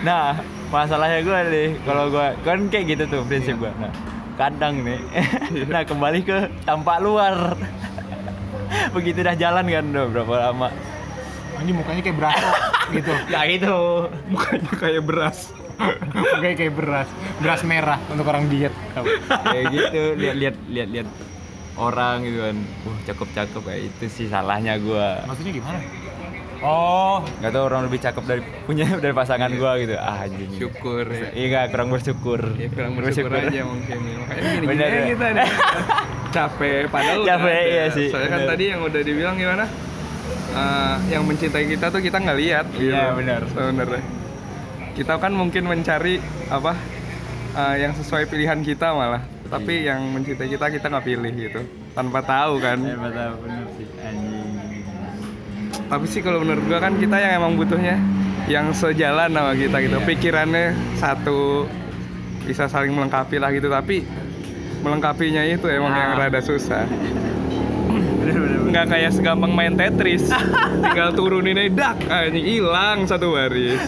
nah masalahnya gue nih kalau gue kan kayak gitu tuh prinsip gue nah kadang nih <laughs> nah kembali ke tampak luar. <laughs> Begitu dah jalan kan udah berapa lama? Anjing mukanya kayak beras gitu. ya <laughs> gitu. Mukanya kayak beras. Mukanya kayak beras, beras merah untuk orang diet. kayak gitu lihat lihat lihat lihat orang gitu kan. Wah cakep cakep kayak itu sih salahnya gue Maksudnya gimana? Oh, nggak tahu orang lebih cakep dari punya <laughs> dari pasangan gue gitu. Ah anjing. Syukur ya. Iya nggak, kurang bersyukur. Ya kurang bersyukur aja mungkin ya. makanya gini <laughs> Bener, gini ya. kita nih. <laughs> Capek padahal udah Capek, ada. iya sih, soalnya kan bener. tadi yang udah dibilang gimana? Eh, yang mencintai kita tuh kita nggak lihat. Gitu. Iya, benar. sebenarnya. Kita kan mungkin mencari apa eh, yang sesuai pilihan kita malah. Tapi Iya. yang mencintai kita kita nggak pilih gitu. Tanpa tahu kan. Eh, betul bener sih. Anjing tapi sih kalau menurut gua kan kita yang emang butuhnya yang sejalan sama kita gitu Iya. pikirannya satu bisa saling melengkapi lah gitu tapi melengkapinya itu emang yang Ah. rada susah bener bener nggak kayak segampang main Tetris tinggal turunin aja dak anjing hilang satu baris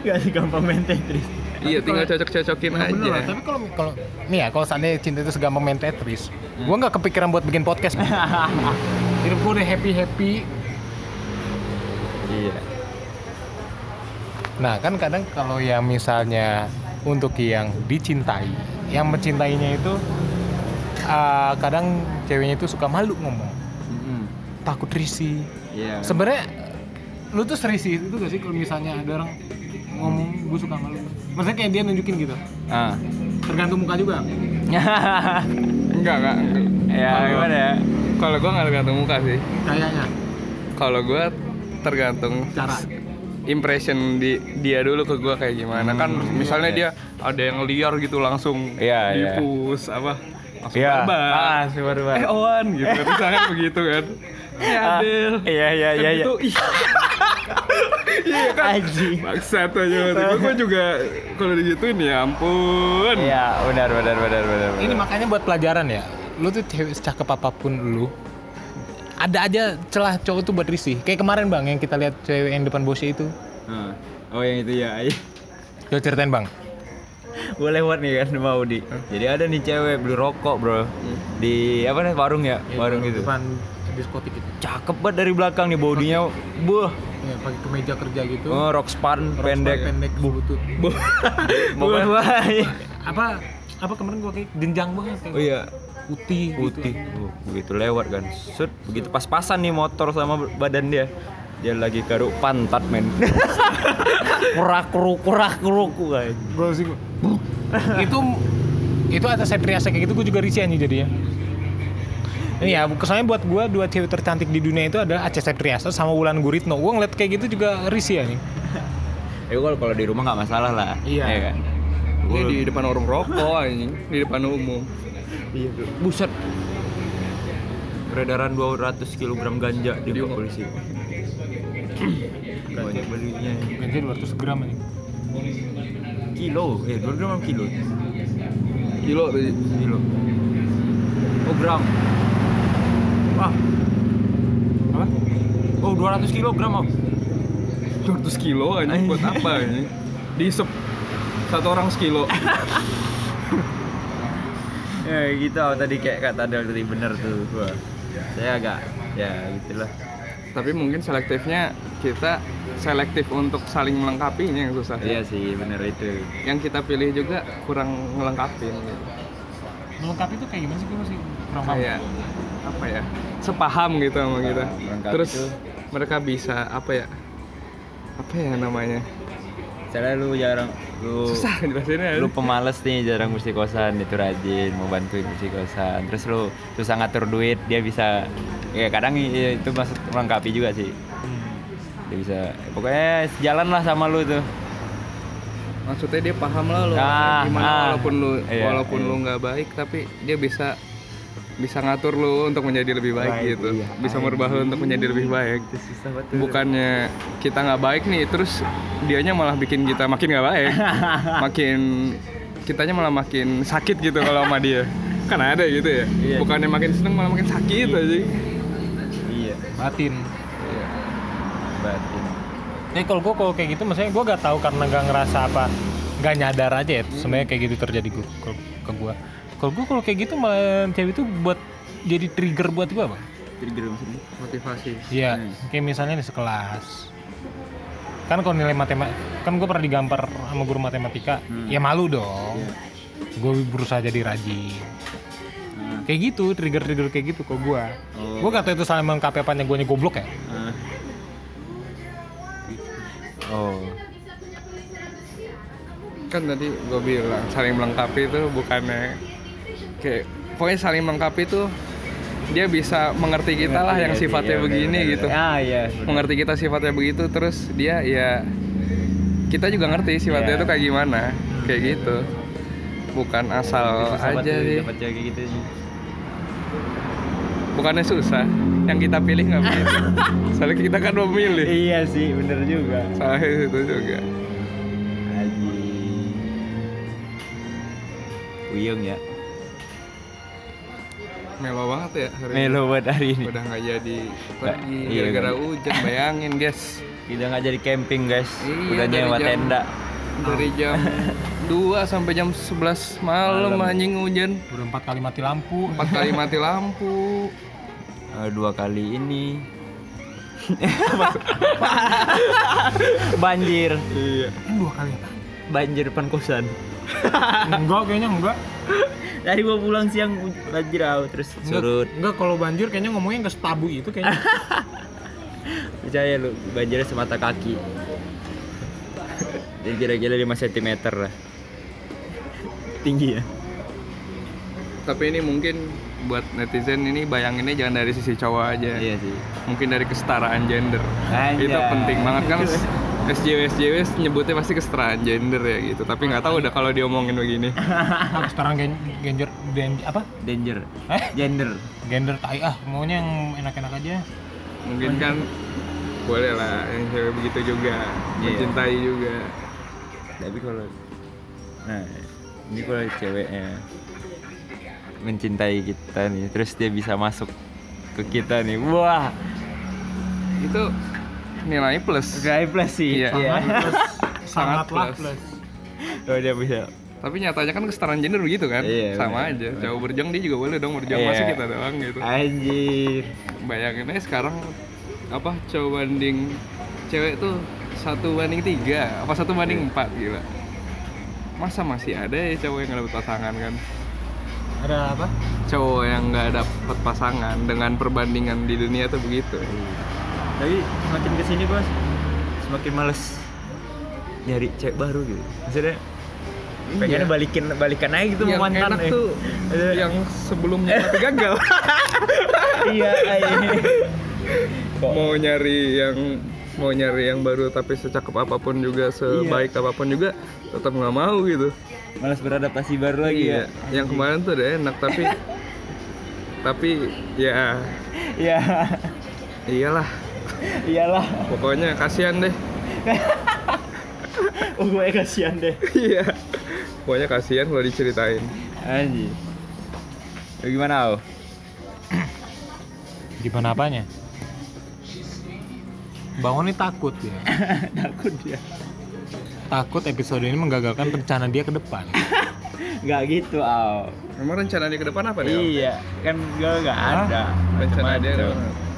Gak sih gampang main Tetris iya tinggal cocok-cocokin bener aja lah. Tapi kalau kalau nih ya, kalau seandainya cinta itu segampang main Tetris, gua nggak kepikiran buat bikin podcast. <laughs> Hidup gua udah happy happy. Iya Nah kan kadang kalau yang misalnya untuk yang dicintai, yang mencintainya itu ah, kadang ceweknya itu suka malu ngomong, takut risih. Iya Sebenarnya lu tuh serisi itu gak sih kalau misalnya ada orang ngomong gue suka malu? Maksudnya kayak dia nunjukin gitu. ah Tergantung muka juga. <laughs> enggak enggak ya gimana ya kalau gua nggak tergantung muka sih Kayaknya kalau gua tergantung cara. impression di dia dulu ke gua kayak gimana kan misalnya iya. dia ada yang liar gitu langsung Iya, iya. dipus apa langsung Iya. barbar. Ah, si barbar. eh Owan gitu <laughs> kan misalkan begitu kan ya Ah, Adel iya iya Kan iya iya gitu, ih. <laughs> iya kan Anjing. maksat aja gue gue juga kalau digituin ya ampun iya benar benar benar benar Ini makanya buat pelajaran ya. Lu tuh cewek secakep apa pun lu, ada aja celah cowok tuh buat risih. Kayak kemarin bang yang kita lihat cewek yang depan bosnya itu. Oh yang itu ya iya. Coba ceritain bang. gue lewat nih kan sama Audi jadi ada nih cewek beli rokok bro di apa nih warung ya warung gitu Depan diskotik itu. cakep banget dari belakang nih bodinya buh Ya, pakai kemeja kerja gitu. oh, rok span pendek pendek butut. <laughs> Pokoknya wah, iya. apa apa kemarin gua kayak jenjang banget oh iya putih putih. Gitu. Tuh, begitu lewat kan. Set begitu pas-pasan nih motor sama badan dia. Dia lagi garuk pantat men. <laughs> Kurak kuruk kurak kuruk guys sih <laughs> itu itu atas Septriasa kayak gitu gue juga risih anjing jadinya. Ini ya kesannya buat gue dua cewek tercantik di dunia itu adalah Aca Septriasa sama Wulan Guritno. Gue ngeliat kayak gitu juga risih anjing. Ya kalau kalau di rumah nggak masalah lah. Iya. ya kan? Ini di depan warung rokok anjing. Di depan umum iya bro. buset. Peredaran 200 kg ganja di polisi. Banyak belinya. Ganja 200 gram anjing kilo. Eh 2 gram apa kilo? Kilo tadi kilo. Oh gram. Ah. Apa? oh 200 kilogram oh 200 kilo anjing buat apa anjing diisep. Satu orang sekilo <laughs> ya gitu. Oh, tadi kayak kata Del tadi bener tuh. Gua saya agak ya gitulah. Tapi mungkin selektifnya kita selektif untuk saling melengkapinya yang susah. Iya sih bener itu. Yang kita pilih juga kurang ngelengkapin gitu. melengkapi itu kayak gimana sih gue masih kurang paham. Kayak apa ya sepaham gitu sama kita. melengkapi terus tuh. mereka bisa apa ya apa ya namanya Misalnya lu jarang lu susah jelasinnya lu pemalas nih jarang bersih kosan itu rajin mau bantuin bersih kosan terus lu susah ngatur duit dia bisa ya kadang i- itu maksud melengkapi juga sih Hmm. dia bisa pokoknya sejalan lah sama lu tuh maksudnya dia paham lah lo Ah, gimana ah. walaupun lu Iya, walaupun iya. lu nggak baik tapi dia bisa bisa ngatur lu untuk menjadi lebih baik, Baik, gitu. iya. bisa merubah lu untuk menjadi lebih baik. Itu susah banget. bukannya kita nggak baik nih terus dianya malah bikin kita makin nggak baik. <laughs> Makin kitanya malah makin sakit gitu kalau sama dia. Kan ada gitu ya. Iya. bukannya makin seneng malah makin sakit aja. Iya, batin. Batin. Eh kalau gue kalau kayak gitu maksudnya gue gak tahu karena gak ngerasa apa gak nyadar aja ya sebenarnya kayak gitu terjadi gua, ke, ke gue kalau gue kalau kayak gitu malah cewek itu buat jadi trigger buat gue bang Trigger maksudnya. motivasi iya Hmm. kayak misalnya di sekelas kan kalau nilai matematika kan gue pernah digampar sama guru matematika Hmm. ya malu dong Iya. gue berusaha jadi rajin Ah, kayak gitu trigger trigger kayak gitu kok gue Oh. gue kata itu salah melengkapi apanya gue goblok ya ah. Oh, kan tadi gue bilang saling melengkapi itu bukannya kayak pokoknya saling melengkapi itu dia bisa mengerti kita lah yang sifatnya iya, begini bener, gitu. Ah iya. bener. mengerti kita sifatnya begitu terus dia ya kita juga ngerti sifatnya Iya. itu kayak gimana kayak gitu bukan asal aja tuh sih gitu sih. bukannya susah yang kita pilih nggak <laughs> begitu soalnya kita kan memilih Iya sih, bener juga. salah itu juga Haji. Uyung ya. Melo banget ya hari ini. Melo buat hari ini. udah nggak jadi pergi iya, gara-gara hujan bayangin guys Kita nggak jadi camping guys. Iya, Udah nyewa jam- tenda. dari jam 2 sampai jam 11 malam Malam. anjing hujan udah empat kali mati lampu empat kali mati lampu Eh, dua kali ini. <laughs> Banjir. iya dua kali apa? Banjir depan kosan. Enggak kayaknya enggak <laughs> Dari gua pulang siang banjir ah, terus Enggak, surut. enggak kalau banjir kayaknya ngomongnya ke stabu itu kayaknya. <laughs> Percaya lu, banjirnya semata kaki. <laughs> Dan kira-kira 5 cm lah. Tinggi ya? tapi ini mungkin buat netizen ini bayanginnya jangan dari sisi cowok aja Iya sih. mungkin dari kesetaraan gender Anjay. itu penting banget kan SJW SJW nyebutnya pasti kesetaraan gender ya gitu tapi nggak tahu udah kalau diomongin begini <laughs> Sekarang gen genjer gen, apa? Danger. Eh? Gender. Gender tai ah, maunya yang enak-enak aja. mungkin kan boleh lah yang cewek begitu juga Iya. mencintai juga Tapi kalau nah, ini kalau ceweknya mencintai kita nih, terus dia bisa masuk ke kita nih. Wah, itu nilai plus Gak plus sih. Iya. Iya. Sangat Sangatlah plus. Oh, dia bisa. tapi nyatanya kan kesetaraan gender begitu kan Iya, sama benar. aja cowok berjuang dia juga boleh dong berjuang Iya. masa kita doang gitu Anjir. bayangin aja sekarang apa cowok banding cewek tuh satu banding tiga apa satu banding empat gila masa masih ada ya cowok yang nggak dapet pasangan kan Ada apa? cowok yang nggak dapet pasangan dengan perbandingan di dunia tuh begitu Tapi semakin ke sini bos, semakin males nyari cewek baru gitu. Maksudnya pengennya Iya. balikin balikan aja gitu yang mantan enak eh. tuh yang sebelumnya tapi gagal <laughs> iya iya. Mau nyari yang mau nyari yang baru tapi secakep apa pun juga sebaik apa pun juga tetap nggak mau gitu malas beradaptasi baru lagi ya. iya yang kemarin tuh udah enak tapi <laughs> tapi ya Iya. iyalah Iyalah. pokoknya kasihan deh <laughs> Oh gue kasihan deh. iya pokoknya kasihan kalau diceritain Anjir. Lu gimana, Au? Gimana apanya? Bangun ini takut ya. <laughs> Takut dia. Takut episode ini menggagalkan rencana dia ke depan. <laughs> Gak gitu, Au. emang rencana dia ke depan apa nih? Iya, kan gue gak Hah? ada. rencana dia Macem-macem.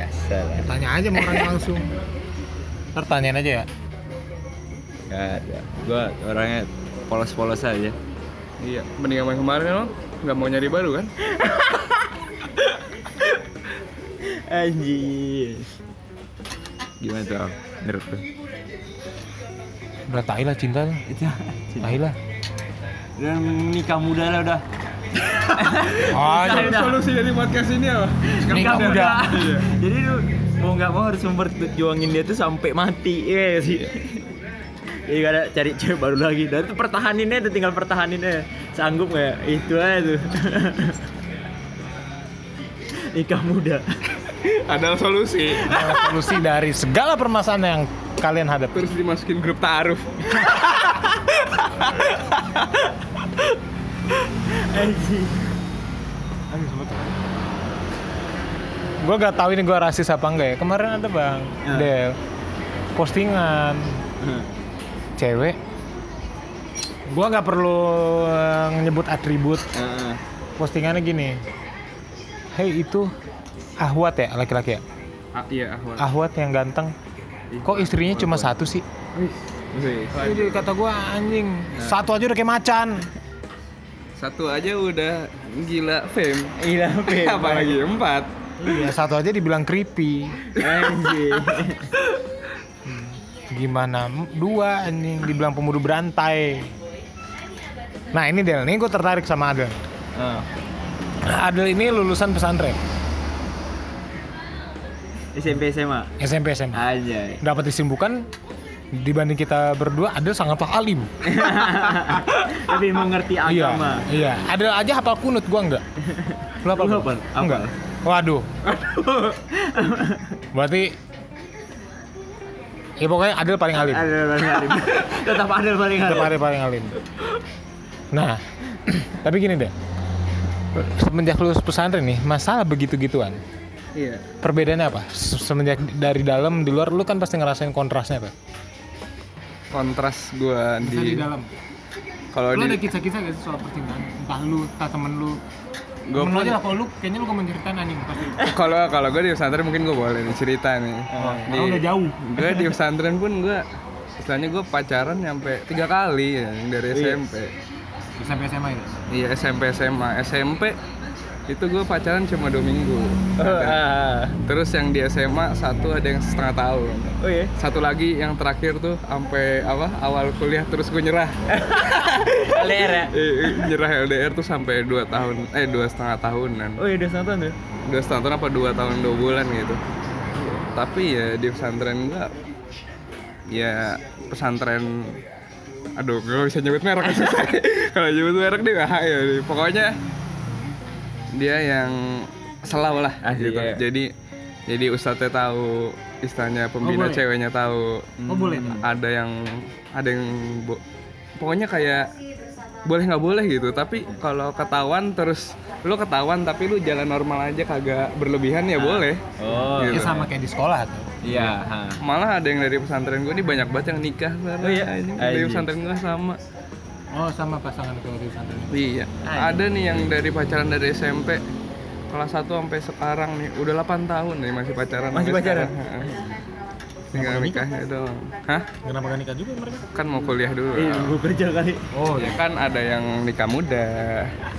Biasa lah. Tanya aja sama orangnya langsung. <laughs> Ntar tanyain aja ya. Gak ada. Gue orangnya polos-polos aja. iya mending sama yang kemarin lo nggak mau nyari baru kan <laughs> Anjir. Gimana tuh? Menurut lu? Udah tai lah cinta. <laughs> Itu Tai lah. udah nikah muda lah udah. Oh, solusi dari podcast ini apa Nikah muda. Iya. Jadi lu mau nggak mau harus memperjuangin dia tuh sampai mati, iya sih. Jadi gak ada cari cewek baru lagi. Dan tuh pertahaninnya tuh tinggal pertahaninnya. Sanggup nggak? Itu aja tuh. <laughs> Nikah muda. Ada solusi. Adalah solusi dari segala permasalahan yang kalian hadapi. Terus dimasukin grup ta'aruf. <laughs> Anjing. Gue gak tahu ini gue rasis apa enggak ya. Kemarin ada bang, Ya. Del, postingan cewek. Gue gak perlu eh, nyebut atribut. Heeh. Postingannya gini. Hei itu Ahwat ya laki-laki ya? Ah, iya, Ahwat. Ahwat yang ganteng. Kok istrinya cuma satu sih? Wih. Jadi kata gue anjing, satu aja udah kayak macan. Satu aja udah gila fame. Gila, <laughs> Pip. Apalagi empat. Iya, satu aja dibilang creepy. Anjing. <laughs> Gimana? Dua anjing dibilang pemuda berantai. Nah ini Del, nih gue tertarik sama Adel. Oh. Adel ini lulusan pesantren, SMP SMA. SMP SMA. Anjay. Dapat disimbukan dibanding kita berdua, Adel sangatlah alim. <laughs> Lebih mengerti agama. Iya, iya. Adel aja hafal kunut, gua enggak. <laughs> Lu hafal? Kunut? Enggak. Waduh. <laughs> Berarti Ya pokoknya Adel paling alim. Ada paling alim. Tetap ada paling alim. Tetap Adel paling alim. Nah, <clears throat> tapi gini deh. Semenjak lulus pesantren nih, masalah begitu-gituan. Iya. Perbedaannya apa? Se- Semenjak dari dalam, di luar, lu kan pasti ngerasain kontrasnya apa? Kontras gua di dalam. kalau Lu ada di kisah-kisah gak sih soal percintaan? Entah lu, entah temen lu. lu pun aja lah, kalau lu kayaknya lu gak menceritain anjing pasti. kalau kalau gua di pesantren mungkin gua boleh nih cerita nih. Oh, di, udah jauh. Gua di pesantren pun gua istilahnya gua pacaran nyampe tiga kali ya, yang dari SMP. Sampai SMA itu. Iya SMP SMA SMP itu gue pacaran cuma dua minggu. <laughs> Terus yang di SMA satu ada yang setengah tahun. Oh iya. Satu lagi yang terakhir tuh sampai apa awal kuliah terus gue nyerah. <laughs> LDR ya? Nyerah LDR tuh sampai dua tahun eh dua setengah tahunan. Oh iya, udah nonton tuh. Dua setengah tahun apa dua tahun dua bulan gitu. Tapi ya di pesantren gue ya pesantren aduh gue bisa nyebut merek <laughs> kalau nyebut merek dia nggak ya pokoknya dia yang selau lah Asik, gitu ya. jadi jadi ustadznya tahu istilahnya pembina boleh? ceweknya tahu Oh boleh. ada yang ada yang bo- pokoknya kayak boleh nggak boleh gitu tapi kalau ketahuan terus lu ketahuan tapi lu jalan normal aja kagak berlebihan ya boleh Oh. Gitu. Ya sama kayak di sekolah tuh. Iya, ha. malah ada yang dari pesantren gue nih banyak banget yang nikah sekarang. Oh iya? Dari pesantren gue sama Oh sama pasangan itu di pesantren. iya ada nih yang dari pacaran dari SMP kelas 1 sampai sekarang nih udah 8 tahun nih masih pacaran Masih pacaran? tinggal nikahnya doang hah Kenapa gak nikah juga mereka? kan mau kuliah dulu Iya, gue kerja kali. Oh ya kan ada yang nikah muda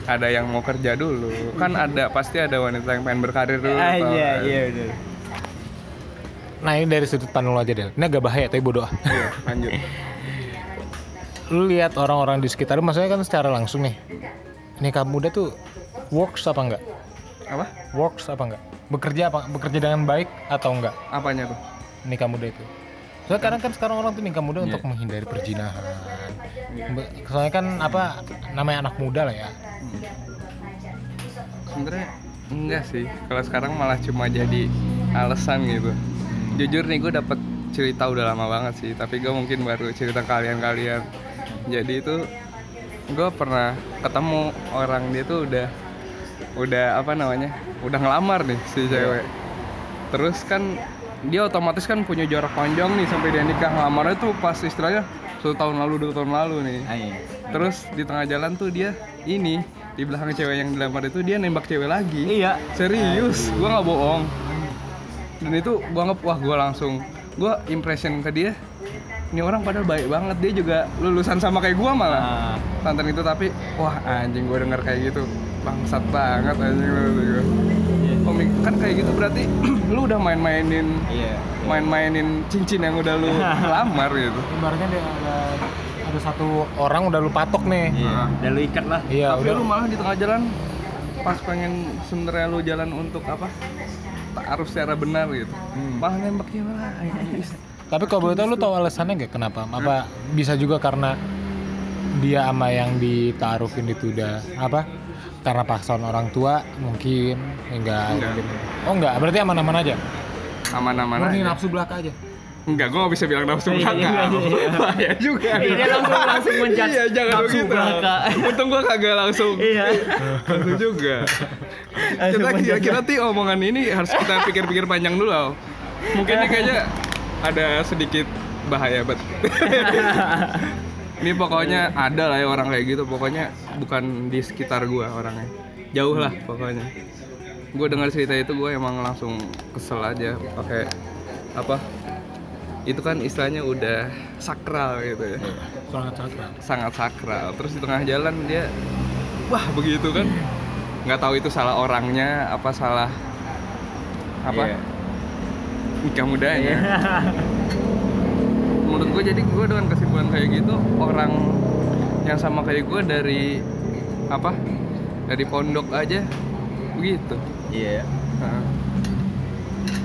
ada yang mau kerja dulu kan ada pasti ada wanita yang pengen berkarir dulu Ah, iya, kan? iya. Nah ini dari sudut pandang lo aja Del. Ini agak bahaya tapi bodoh. Iya, lanjut <laughs> lu lihat orang-orang di sekitar lu, maksudnya kan secara langsung nih. Nikah muda tuh works apa enggak? apa Works apa enggak? Bekerja apa? Bekerja dengan baik atau enggak? apanya tuh Nikah muda itu. Soalnya kadang kan sekarang orang tuh nikah muda untuk menghindari perjinahan. Soalnya kan apa namanya anak muda lah ya. sebenarnya enggak sih kalau sekarang malah cuma jadi alasan gitu jujur nih gue dapet cerita udah lama banget sih tapi gue mungkin baru cerita kalian-kalian jadi itu gue pernah ketemu orang dia tuh udah udah apa namanya udah ngelamar nih si cewek terus kan dia otomatis kan punya jarak panjang nih sampai dia nikah ngelamarnya tuh pas istilahnya satu tahun lalu dua tahun lalu nih Ayo. Terus di tengah jalan tuh dia ini di belakang cewek yang dilamar itu dia nembak cewek lagi. Iya. Serius, gua nggak bohong. Dan itu gua nggak wah gua langsung gua impression ke dia. Ini orang padahal baik banget dia juga lulusan sama kayak gua malah. Ah, Tantan itu tapi wah anjing gua denger kayak gitu bangsat banget anjing lu gua. iya. Oh, kan kayak gitu berarti <clears throat> lu udah main-mainin Iya. main-mainin cincin yang udah lu <laughs> lamar gitu. Ibaratnya dia ada ada satu orang udah lu patok nih. Iya. Dan lu ikat lah. Iya, Tapi udah lu malah di tengah jalan pas pengen sebenarnya lu jalan untuk apa? Taruh secara benar gitu. Hmm. Malah nembak dia malah. Tapi kalau boleh tahu lu tahu alasannya nggak kenapa? Apa bisa juga karena dia sama yang ditaruhin itu udah apa? karena paksaan orang tua mungkin enggak, Enggak. gitu. Oh enggak, berarti aman-aman aja. aman-aman aja nafsu belaka aja. enggak gue gak bisa bilang nafsu Iya, belaka iya, iya. bahaya juga Iya, langsung langsung menjudge iya jangan nafsu begitu belaka. untung gue kagak langsung Iya. Langsung juga kita kira-kira ti omongan ini harus kita pikir-pikir panjang dulu mungkin ini kayaknya ada sedikit bahaya bet <laughs> ini pokoknya ada lah ya orang kayak gitu. Pokoknya bukan di sekitar gua orangnya. Jauh lah pokoknya. Gue dengar cerita itu gue emang langsung kesel aja. Pakai apa? Itu kan istilahnya udah sakral gitu ya. Sangat sakral. sangat sakral. Terus di tengah jalan dia wah begitu kan? Nggak tahu itu salah orangnya apa salah apa. Iya. Nikah mudanya menurut gue jadi gue dengan kesimpulan kayak gitu orang yang sama kayak gue dari apa dari pondok aja begitu Iya. Nah,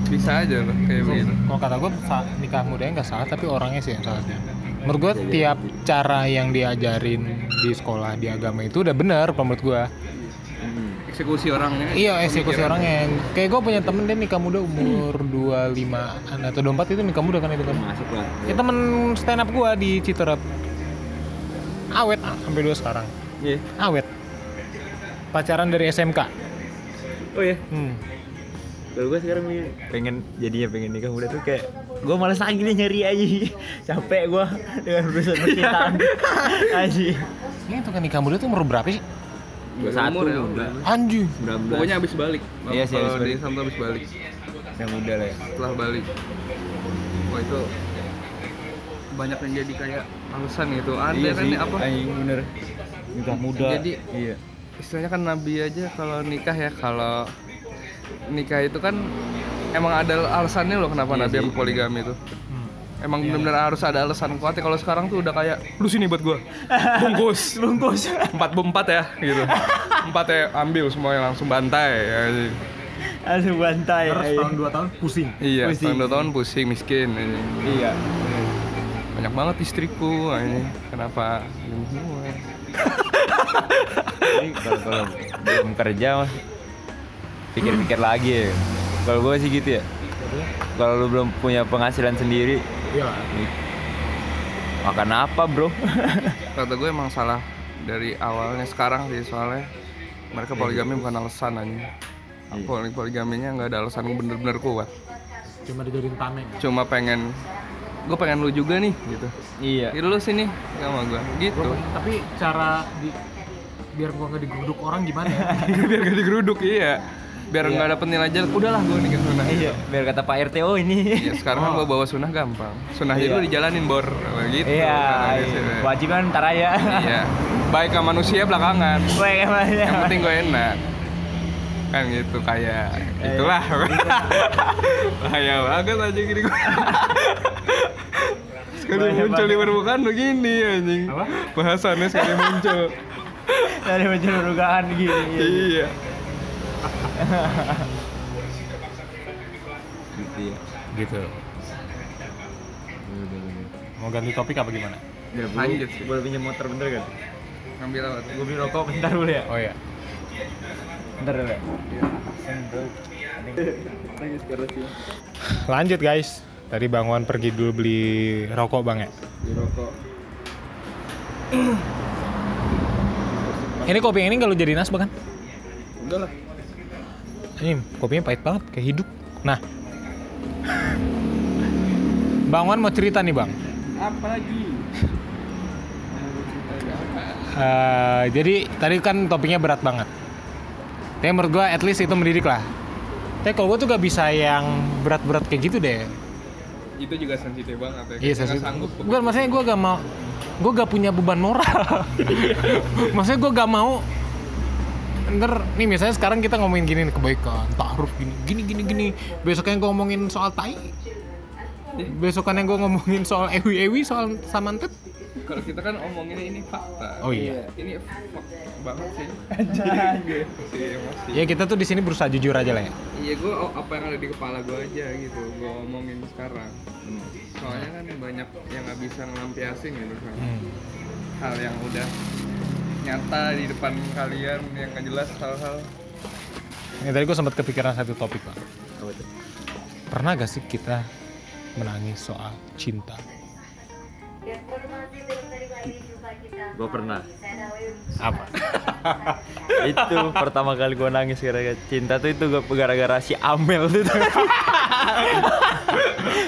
bisa aja loh kayak begitu Kalau kata gue nikah mudanya nggak salah, tapi orangnya sih yang salahnya. Menurut gue Jadi- tiap cara yang diajarin di sekolah di agama itu udah bener kalau menurut gue. Eksekusi orangnya Iya eksekusi pemikiran. orangnya. Kayak gue punya temen dia nikah muda umur 25 atau 24 itu nikah muda kan itu kan. Masuk lah. Ya temen stand up gue di Citerap. Awet ah, sampai dua sekarang. Iya. Awet. Pacaran dari SMK. Oh ya. Hmm. Kalau gue sekarang nih pengen jadinya pengen nikah muda tuh kayak gue malas lagi nih nyari aja <laughs> capek gue dengan urusan percintaan <laughs> aja Ini tuh kan nikah muda tuh umur berapa sih? Dua satu Umur ya, muda Anjing. pokoknya habis balik. Iya sih, habis balik. Santo habis balik. Yang muda lah ya. Setelah balik. Wah itu banyak yang jadi kayak alasan gitu. Ada iya kan sih nih apa? anjing bener. Nikah muda. Jadi- iya. istilahnya kan nabi aja kalau nikah ya kalau nikah itu kan emang ada alasannya loh kenapa Iya nabi sih. yang poligami itu Emang benar-benar harus ada alasan kuat ya kalau sekarang tuh udah kayak lu sini buat gua bungkus <laughs> bungkus empat empat ya gitu empat ya ambil semuanya langsung bantai ya. langsung bantai Terus ayo. tahun dua tahun pusing. iya Pusing. tahun dua tahun pusing miskin ini. iya banyak banget istriku ini kenapa ini semua <laughs> Ini kalau kalau belum kerja mah pikir-pikir lagi ya. Kalau gue sih gitu ya. Kalau lu belum punya penghasilan sendiri, Iya. makan apa bro? <laughs> kata gue emang salah dari awalnya sekarang sih soalnya mereka poligami bukan alasan aja Iya. Poli- poligaminya nggak ada alasan bener-bener kuat Cuma dijadiin tameng. cuma pengen gue pengen lu juga nih gitu iya. Jadi lu sini sama gue gitu Tapi cara di biar gua nggak digeruduk orang gimana ya? <laughs> biar gak digeruduk iya biar Iya. nggak dapet nilai jelek udahlah gue nikah sunah Iya, biar kata Pak RT oh ini. <laughs> Iya, sekarang kan Oh. gue bawa sunah gampang sunah Iya. dulu dijalanin bor gitu Iya, iya. sih. kewajiban ntar aja. iya baik ke manusia belakangan ya. yang penting gue enak kan gitu kayak Iya. itulah bahaya banget aja gini gue sekali muncul di permukaan begini anjing Apa? bahasannya sekali muncul dari penceluruhan gini. iya Gitu ya. gitu. Mau ganti topik apa gimana? Lanjut sih. Boleh pinjam motor bentar kan? ngambil apa Gue beli rokok bentar dulu ya. Oh iya. Bentar dulu ya. Lanjut guys. Tadi Bang Wan pergi dulu beli rokok Bang ya. Beli rokok. Ini kopi yang ini kalau jadi nasbah kan? udah lah Ini kopinya pahit banget kayak hidup. Nah. Bang Wan mau cerita nih Bang. apa lagi Eh, jadi tadi kan topiknya berat banget. Tapi menurut gua at least itu mendidik lah. Tapi kalau gua tuh gak bisa yang berat-berat kayak gitu deh. itu juga sensitif banget ya Iya, saya sanggup Bukan maksudnya gue gak mau Gue gak punya beban moral <laughs> Maksudnya gue gak mau Ntar nih misalnya sekarang kita ngomongin gini nih kebaikan Ta'aruf gini gini gini gini. Besoknya gue ngomongin soal tai. Besokannya gue ngomongin soal ewi-ewi Soal samantet kalau kita kan omongin ini fakta. Oh iya. Ini fakta banget sih. Si emosi. Ya kita tuh di sini berusaha jujur aja lah ya. Iya gue apa yang ada di kepala gue aja gitu gue omongin sekarang. Soalnya kan banyak yang nggak bisa ngelampiasin gitu kan. Hmm. hal yang udah nyata di depan kalian yang nggak jelas hal-hal Ini tadi gue sempat kepikiran satu topik. Apa tuh? Pernah gak sih kita menangis soal cinta? Gue pernah. Apa? <laughs> itu pertama kali gue nangis gara-gara cinta tuh itu gua- gara-gara si Amel tuh. <laughs>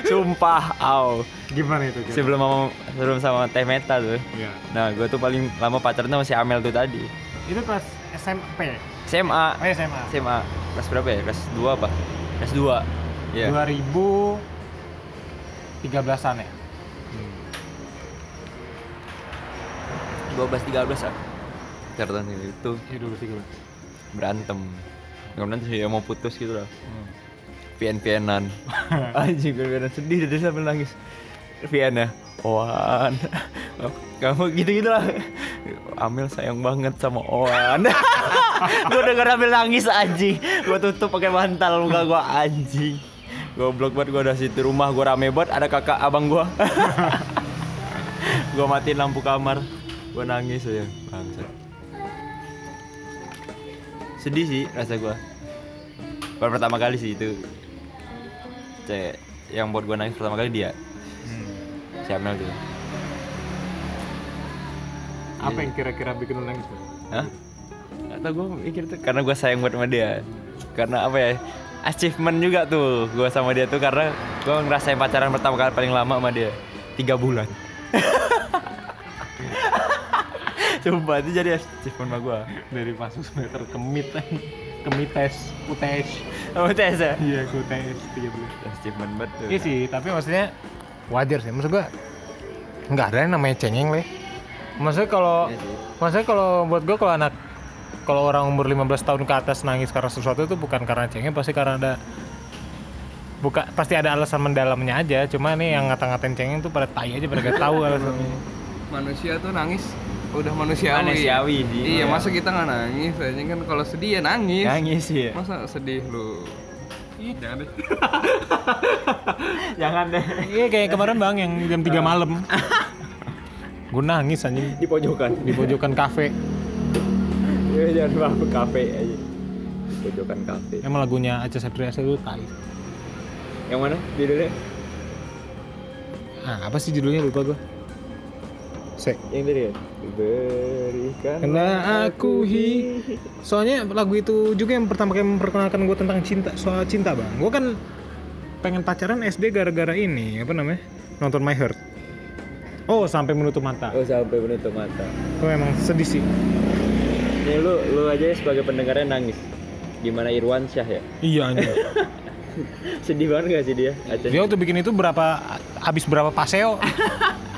Sumpah, aw. Gimana itu? Sebelum sama sebelum sama Teh Meta tuh. Iya. Nah, gue tuh paling lama pacaran sama si Amel tuh tadi. Itu pas SMP. SMA. Oh ya SMA. SMA. Kelas berapa ya? Kelas 2 apa? Kelas 2. Iya. 2013an ya. 12 13 ah. Pacaran itu Iya 2013. berantem. Kemudian dia mau putus gitu lah. Hmm. Pian-pianan. <laughs> Anjing gue pianan sedih dari sambil nangis. Pian ya. Oan. Kamu gitu-gitu lah. Amel sayang banget sama Oan. <laughs> gue denger Amel nangis anjing. Gue tutup pakai bantal muka gue anjing. Goblok banget gue udah situ rumah gue rame banget ada kakak abang gue. <laughs> gue matiin lampu kamar. Gue nangis aja. Bangsat. Sedih sih rasa gue. Baru pertama kali sih itu. Cek yang buat gue nangis pertama kali dia. Si Amel tuh. Apa yang kira-kira bikin lu nangis? Hah? Gak tau gue mikir tuh karena gue sayang buat sama dia Karena apa ya Achievement juga tuh gue sama dia tuh karena gue ngerasain pacaran pertama kali paling lama sama dia Tiga bulan Sumpah itu jadi achievement gue Dari pas meter kemit <laughs> kemites, kutes. Oh ya? Iya, kutes 3 bulan. Achievement banget tuh Iya sih, tapi maksudnya wajar sih. Maksud gua nggak ada yang namanya cengeng leh. Maksudnya kalau Iya sih. maksudnya kalau buat gua kalau anak kalau orang umur 15 tahun ke atas nangis karena sesuatu itu bukan karena cengeng, pasti karena ada buka pasti ada alasan mendalamnya aja. Cuma nih yang ngata-ngatain cengeng tuh pada tai aja pada gak tahu alasannya. manusia tuh nangis udah manusiawi Manusiawi, Di. iya masa kita nggak nangis aja kan kalau sedih ya nangis Nangis ya masa sedih lu jangan deh <laughs> Jangan deh Iya kayak kemarin bang yang jam 3 malam. <laughs> Gue nangis anjing Di pojokan di pojokan kafe. Iya jangan ke kafe aja Di pojokan kafe Emang lagunya Aca Septriasa itu tai. Yang mana? Judulnya? Ah, apa sih judulnya lupa gue. Sek. Yang tadi ya? Berikan Karena aku hi. Soalnya lagu itu juga yang pertama kali memperkenalkan gue tentang cinta, soal cinta bang. Gue kan pengen pacaran SD gara-gara ini, apa namanya? Nonton My Heart. Oh, sampai menutup mata. Oh sampai menutup mata Itu emang sedih sih. Ini lu, lu aja sebagai pendengarnya nangis Gimana Irwan Syah ya? Iya anjir. <laughs> Sedih banget gak sih dia? Aceh? Dia waktu bikin itu berapa habis berapa paseo? <laughs>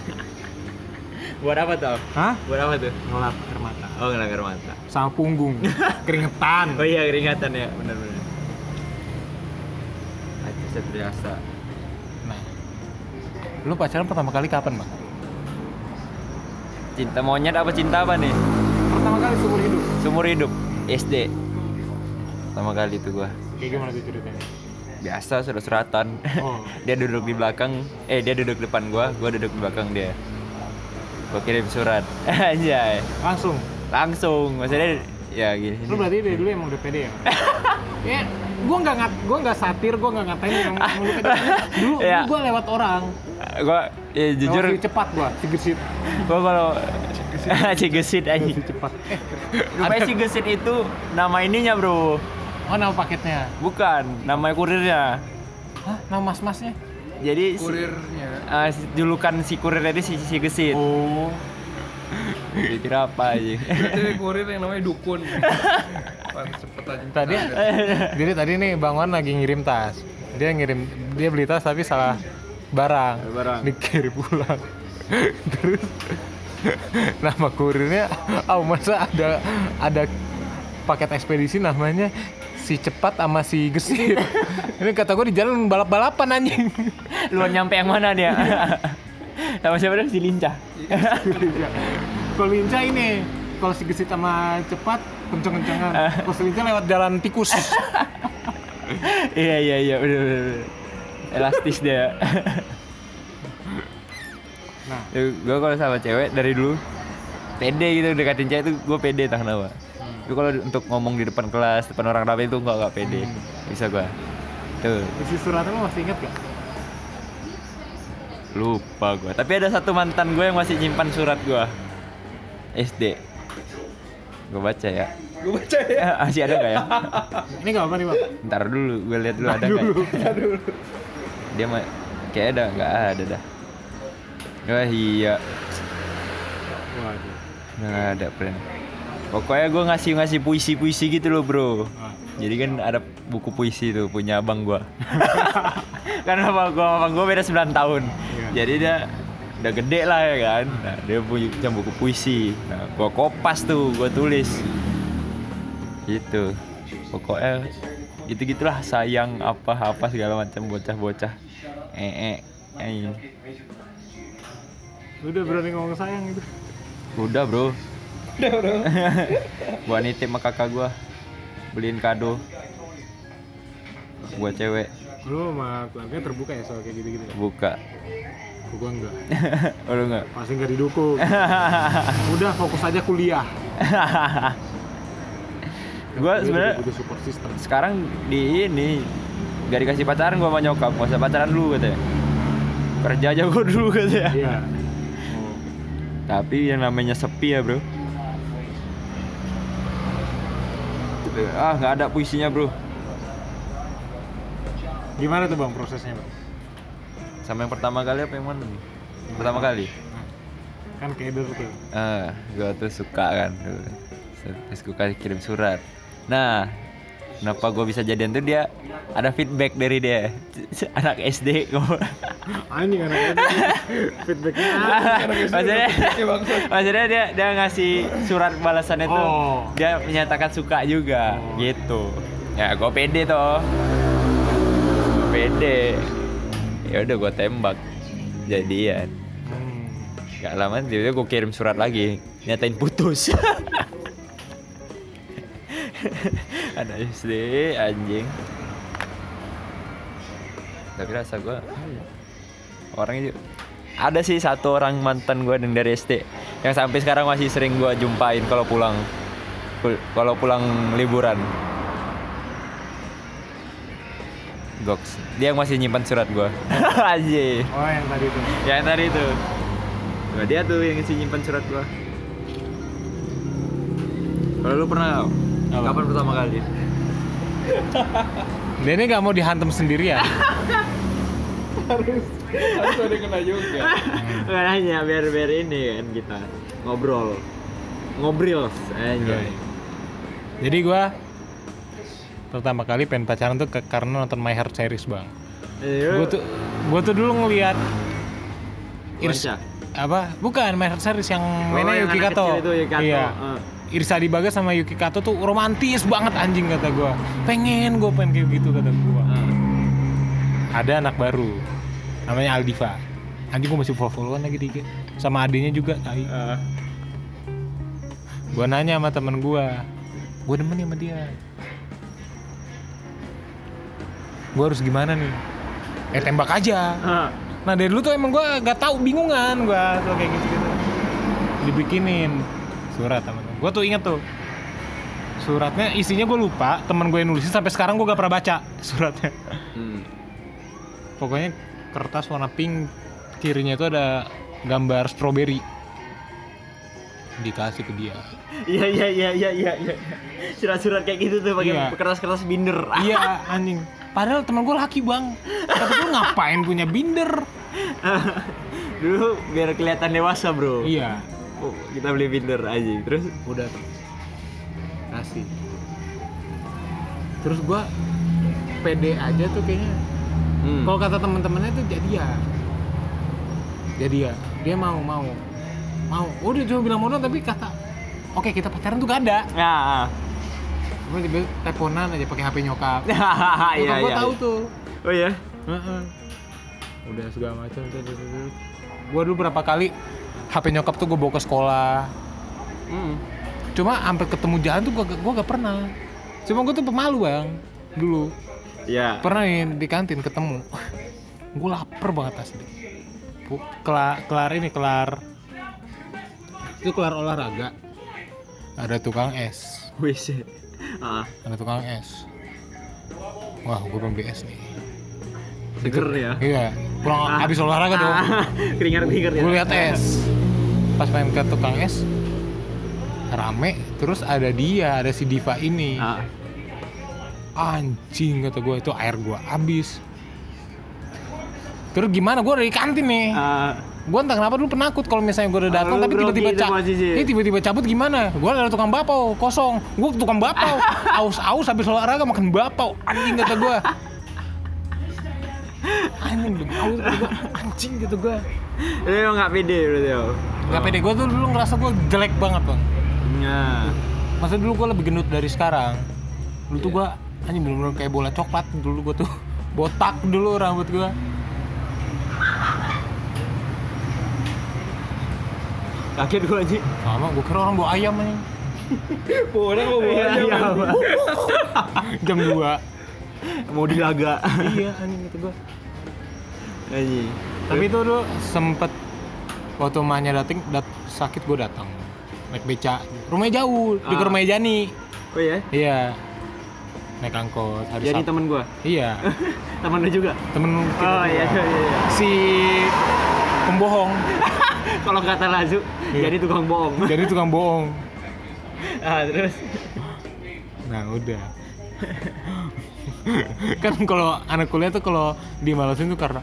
Buat apa tuh? Hah? Buat apa tuh? Ngelap air mata. Oh ngelak air mata Sama punggung. <laughs> Keringetan. Oh iya keringatan ya benar-benar Aceh Septriasa Nah. Lu pacaran pertama kali kapan, Bang? Cinta monyet apa cinta apa nih? Pertama kali seumur hidup. Seumur hidup SD Pertama kali itu gua Kayak gimana tuh ceritanya? Biasa surat-suratan Oh. <laughs> Dia duduk di belakang Eh dia duduk depan gua Gua duduk di belakang dia Gua kirim surat <laughs> Anjay Langsung. Langsung Maksudnya Ya gini Lu berarti dari dulu emang udah pede ya? <laughs> ya, gua nggak ngat, gua nggak satir, gua nggak ngatain yang emang lu pede. Dulu, Iya. <laughs> dulu gua lewat orang. Gua ya jujur Lewat cepat gua, si gesit. Gua kalau si gesit Si anjing cepat. Eh, Rupanya si gesit itu nama ininya bro oh nama paketnya. Bukan Nama kurirnya Hah, nama mas-masnya? Jadi kurirnya eh, si- julukan si kurir tadi si, si gesit Oh. Dikira apa aja berarti kurir yang namanya dukun cepet aja Tadi jadi tadi nih Bang Wan lagi ngirim tas. Dia ngirim dia beli tas tapi salah barang. Barang. Dikirim pulang. Terus nama kurirnya oh masa ada ada paket ekspedisi namanya si cepat sama si gesit. <laughs> Ini kata gue di jalan balap-balapan anjing. Lu nyampe yang mana dia? <laughs> Sama siapa dia si lincah Kalau lincah ini, kalau si gesit sama cepat kenceng-kencengan. Kalau si lincah lewat jalan tikus. <laughs> Iya iya iya bener bener, bener. Elastis dia Nah, gue kalau sama cewek dari dulu pede gitu deketin cewek itu gue pede entah kenapa tapi kalau untuk ngomong di depan kelas depan orang ramai itu nggak nggak pede. Bisa gue tuh. Isi suratnya lo masih inget gak lupa gue tapi ada satu mantan gue yang masih nyimpan surat gue SD gue baca ya. Gue baca ya? Masih ada nggak ya? Ini gak apa nih bang? Ntar dulu gue lihat dulu ada nggak. Ya? dia mah kayak ada nggak ada dah. Wah iya. Waduh. Nggak ada friend pokoknya gue ngasih ngasih puisi puisi gitu loh bro. Jadi kan ada buku puisi tuh punya abang gue <laughs> karena abang gue abang gue beda 9 tahun. Iya. jadi dia udah gede lah ya kan. Nah, dia punya buku puisi. Nah gue kopas tuh gue tulis. Gitu. Pokoknya gitu gitulah sayang apa apa segala macam bocah bocah eh eh eh. udah berani ngomong sayang bro udah bro <laughs> gua nitip sama kakak gua. Beliin kado. Buat cewek. Lu sama keluarga terbuka ya soal kayak gitu-gitu ya? buka. Gua enggak? <laughs> Oh lu enggak? Pasti enggak didukung. <laughs> Udah fokus aja kuliah. Gua sebenarnya sekarang di ini gak dikasih pacaran gua sama nyokap. Gak usah pacaran dulu katanya kerja aja gua dulu katanya iya. Tapi yang namanya sepi ya bro ah nggak ada puisinya bro. Gimana tuh bang prosesnya bang? Sama yang pertama kali apa yang mana nih? Pertama kali? Kan keder tuh. Ah, gua tuh suka kan. Terus gua kasih kirim surat. Nah, kenapa gua bisa jadian tuh dia ada feedback dari dia. <laughs> Anak SD <laughs> anjing anak feedbacknya maksudnya, dia dia ngasih surat balasannya tuh Oh. dia menyatakan suka juga Oh. gitu. Ya, gua pede toh. Pede. Ya udah gua tembak. Jadian. Hmm. Gak lama tiba-tiba gue kirim surat lagi Nyatain putus <laughs> <laughs> Ada SD anjing. Tapi rasa gue Orangnya juga Ada sih satu orang mantan gue yang dari SD Yang sampai sekarang masih sering gue jumpain kalau pulang. Pul- Kalau pulang liburan. Goks. Dia yang masih nyimpan surat gue <laughs> Anjing. Oh yang tadi tuh. Ya yang tadi itu. Nah, dia tuh yang isi nyimpan surat gua. Kalau lu pernah Apa? kapan pertama kali? <laughs> ini nggak mau dihantam sendirian <laughs> harus harus ada kena juga Enggak nanya biar biar ini kan kita ngobrol. Ngobrol anjay. jadi gua pertama kali pengen pacaran tuh ke- karena nonton My Heart series bang Iya. gua tuh gua tuh dulu ngeliat Irs- Wanca? apa bukan My Heart series yang Oh, mainnya Yuki Kato itu, Yuki Kato. iya Eh. Irsa Dibaga sama Yuki Kato tuh romantis banget anjing kata gua. Pengen gua pengen kayak gitu kata gua. Eh. ada anak baru namanya Aldiva. Anjing gua masih follow followan lagi dikit. Sama adenya juga tai. Eh. gua nanya sama temen gua. Gua demen sama dia. Gua harus gimana nih? Eh tembak aja. Eh. nah dari dulu tuh emang gua gak tahu bingungan gua tuh kayak gitu gitu dibikinin surat sama gua tuh inget tuh suratnya isinya gue lupa temen gue yang nulisin sampai sekarang gue gak pernah baca <laughs> suratnya Hmm. pokoknya kertas warna pink kirinya itu ada gambar stroberi dikasih ke dia Iya iya iya iya iya iya. Surat-surat kayak gitu tuh pakai Iya. kertas-kertas binder. iya <laughs> anjing padahal temen gue laki bang kata gue ngapain punya binder Dulu biar kelihatan dewasa, Bro. iya Oh, kita beli binder aja. Terus? Udah. Tuh kasih. Terus gua pede aja tuh kayaknya. Hmm. kalau kata teman-temannya tuh jadi ya. Jadi ya. Dia mau mau. Mau. Udah cuma bilang mau tapi kata oke kita pacaran tuh gak ada. Ya. cuma tiba teleponan aja pakai hp nyokap. Iya <laughs> nyokap gua iya. tahu tuh. Oh iya. Heeh. udah segala macam. Gua dulu berapa kali hp nyokap tuh gue bawa ke sekolah. Hmm. cuma sampai ketemu jalan tuh gua gak pernah. Cuma gua tuh pemalu bang dulu. Iya. pernah nih di kantin ketemu. <laughs> Gue lapar banget asli. Kelar kelar ini kelar. Itu kelar olahraga. Ada tukang es. Wis. Ah, ada tukang es. Wah gue belum beli es nih seger ya. iya pulang Ah. habis olahraga dong. Ah, <laughs> keringat-keringat ya. gue lihat es. Pas main ke tukang es rame. Terus ada dia ada si Diva ini. Ah, anjing kata gue itu air gue habis. Terus gimana? Gue dari kantin nih. Ah, gue entah kenapa dulu penakut kalau misalnya gue udah datang Ah, tapi tiba-tiba grogi itu ca- posisi. ini tiba-tiba cabut gimana? Gue ada tukang bapau kosong. Gue tukang bapau. <laughs> Aus-aus habis olahraga makan bapau. Anjing kata gue anjing kata gue anjing gitu gue Lu emang nggak pede berarti ya. Gak pede. Gue tuh dulu ngerasa gue jelek banget bang Nah, Masa dulu gue lebih gendut dari sekarang. Dulu tuh gue anjing bener-bener kayak bola coklat. Dulu gue tuh <laughs> botak dulu rambut gue kaget gua aja. Sama gue kira orang bawa ayam anjing. <laughs> Orang mau bawa Iya, aja, iya. <laughs> Jam 2 Mau dilaga. Iya anjing gitu gue Anjing. Tapi itu dulu sempet Waktu emaknya dateng, dat, sakit gue datang Naik beca Rumahnya jauh, di Ah. rumahnya Jani Oh iya? Iya Naik angkot hari Jadi temen gua. Iya <laughs> Temen lu juga. Temen kita Oh iya, juga. iya, iya. Si pembohong <laughs> Kalau kata Lazu, Iya. jadi tukang bohong. <laughs> Jadi tukang bohong ah, terus Nah udah kan kalau anak kuliah tuh kalau dimalasin tuh karena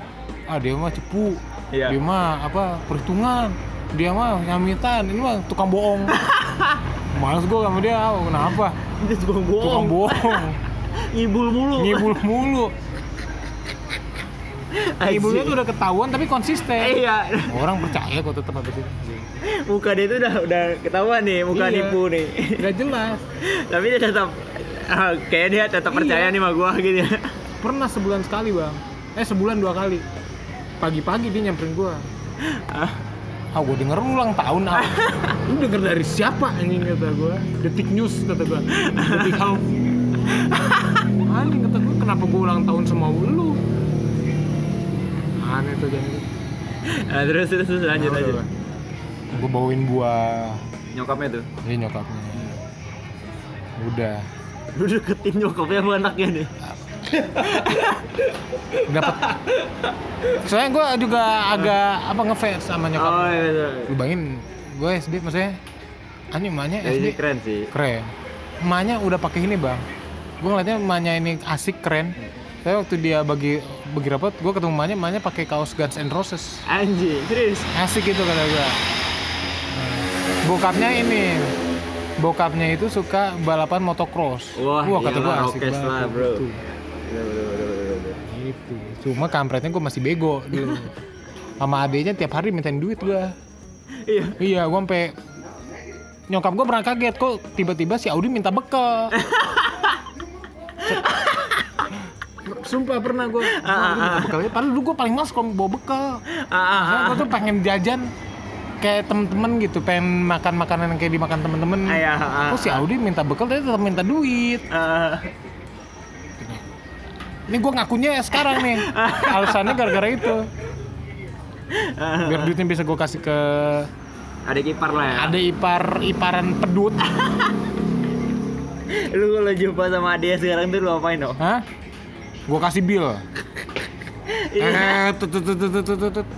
ah dia mah cepu. Iya. dia mah apa perhitungan. Dia mah nyamitan. Ini mah tukang bohong. <laughs> Males gue sama dia. Oh, kenapa? Dia tukang bohong. tukang bohong. <laughs> Ngibul mulu. ngibul mulu. Ngibulnya tuh udah ketahuan tapi konsisten. Iya. orang percaya kok tetap habis itu. Muka dia tuh udah udah ketahuan nih, muka Iya. nipu nih. nggak jelas. Tapi dia tetap <laughs> ah, kayak dia tetap Iya. percaya nih sama gua gitu ya. pernah sebulan sekali bang. Eh sebulan dua kali. Pagi-pagi dia nyamperin gua. <laughs> Ah, gue denger ulang tahun ah <laughs> lu denger dari siapa anjing kata gue detik news kata gue detik how anjing kata gue kenapa gue ulang tahun sama lu? Aneh tuh jadi Nah, terus terus, terus lanjut lanjut. gue bawain buah. Nyokapnya tuh. ini nyokapnya. Udah Lu deketin nyokapnya sama anaknya nih. <laughs> dapat. Soalnya gue juga agak apa ngefans sama nyokap. Oh iya betul. lu bayangin gue SD maksudnya anjing emaknya Ya, SD ini keren sih. keren. Emaknya udah pakai ini bang. Gue ngeliatnya emaknya ini asik keren. Saya waktu dia bagi bagi rapot gue ketemu emaknya emaknya pakai kaos Guns N' Roses. Anjing, serius. asik gitu kata gue bokapnya ini bokapnya itu suka balapan motocross Wah, kata gue asik banget lah, bro. Gitu. Gitu. cuma kampretnya gue masih bego dulu sama adiknya tiap hari mintain duit gue Iya. Iya, gue sampai nyokap gue pernah kaget kok tiba-tiba si Audi minta bekal. <laughs> Sumpah pernah gue minta bekal. Padahal dulu gue paling males kalau bawa bekal. Ah, ah, ah. gue tuh pengen jajan kayak temen-temen gitu, pengen makan makanan yang kayak dimakan temen-temen. Ah, iya, ah, Kok si Audi minta bekal tapi tetap minta duit. Ah, Ini gue ngakunya sekarang nih. <laughs> Alasannya gara-gara itu. Biar duitnya bisa gue kasih ke ada kiper lah ya. ada ipar iparan pedut. <laughs> Lu kalau jumpa sama dia sekarang tuh lu apain dong? Hah? Gue kasih bill. <laughs> Iya. Eh, tut tut tut tut tut tut,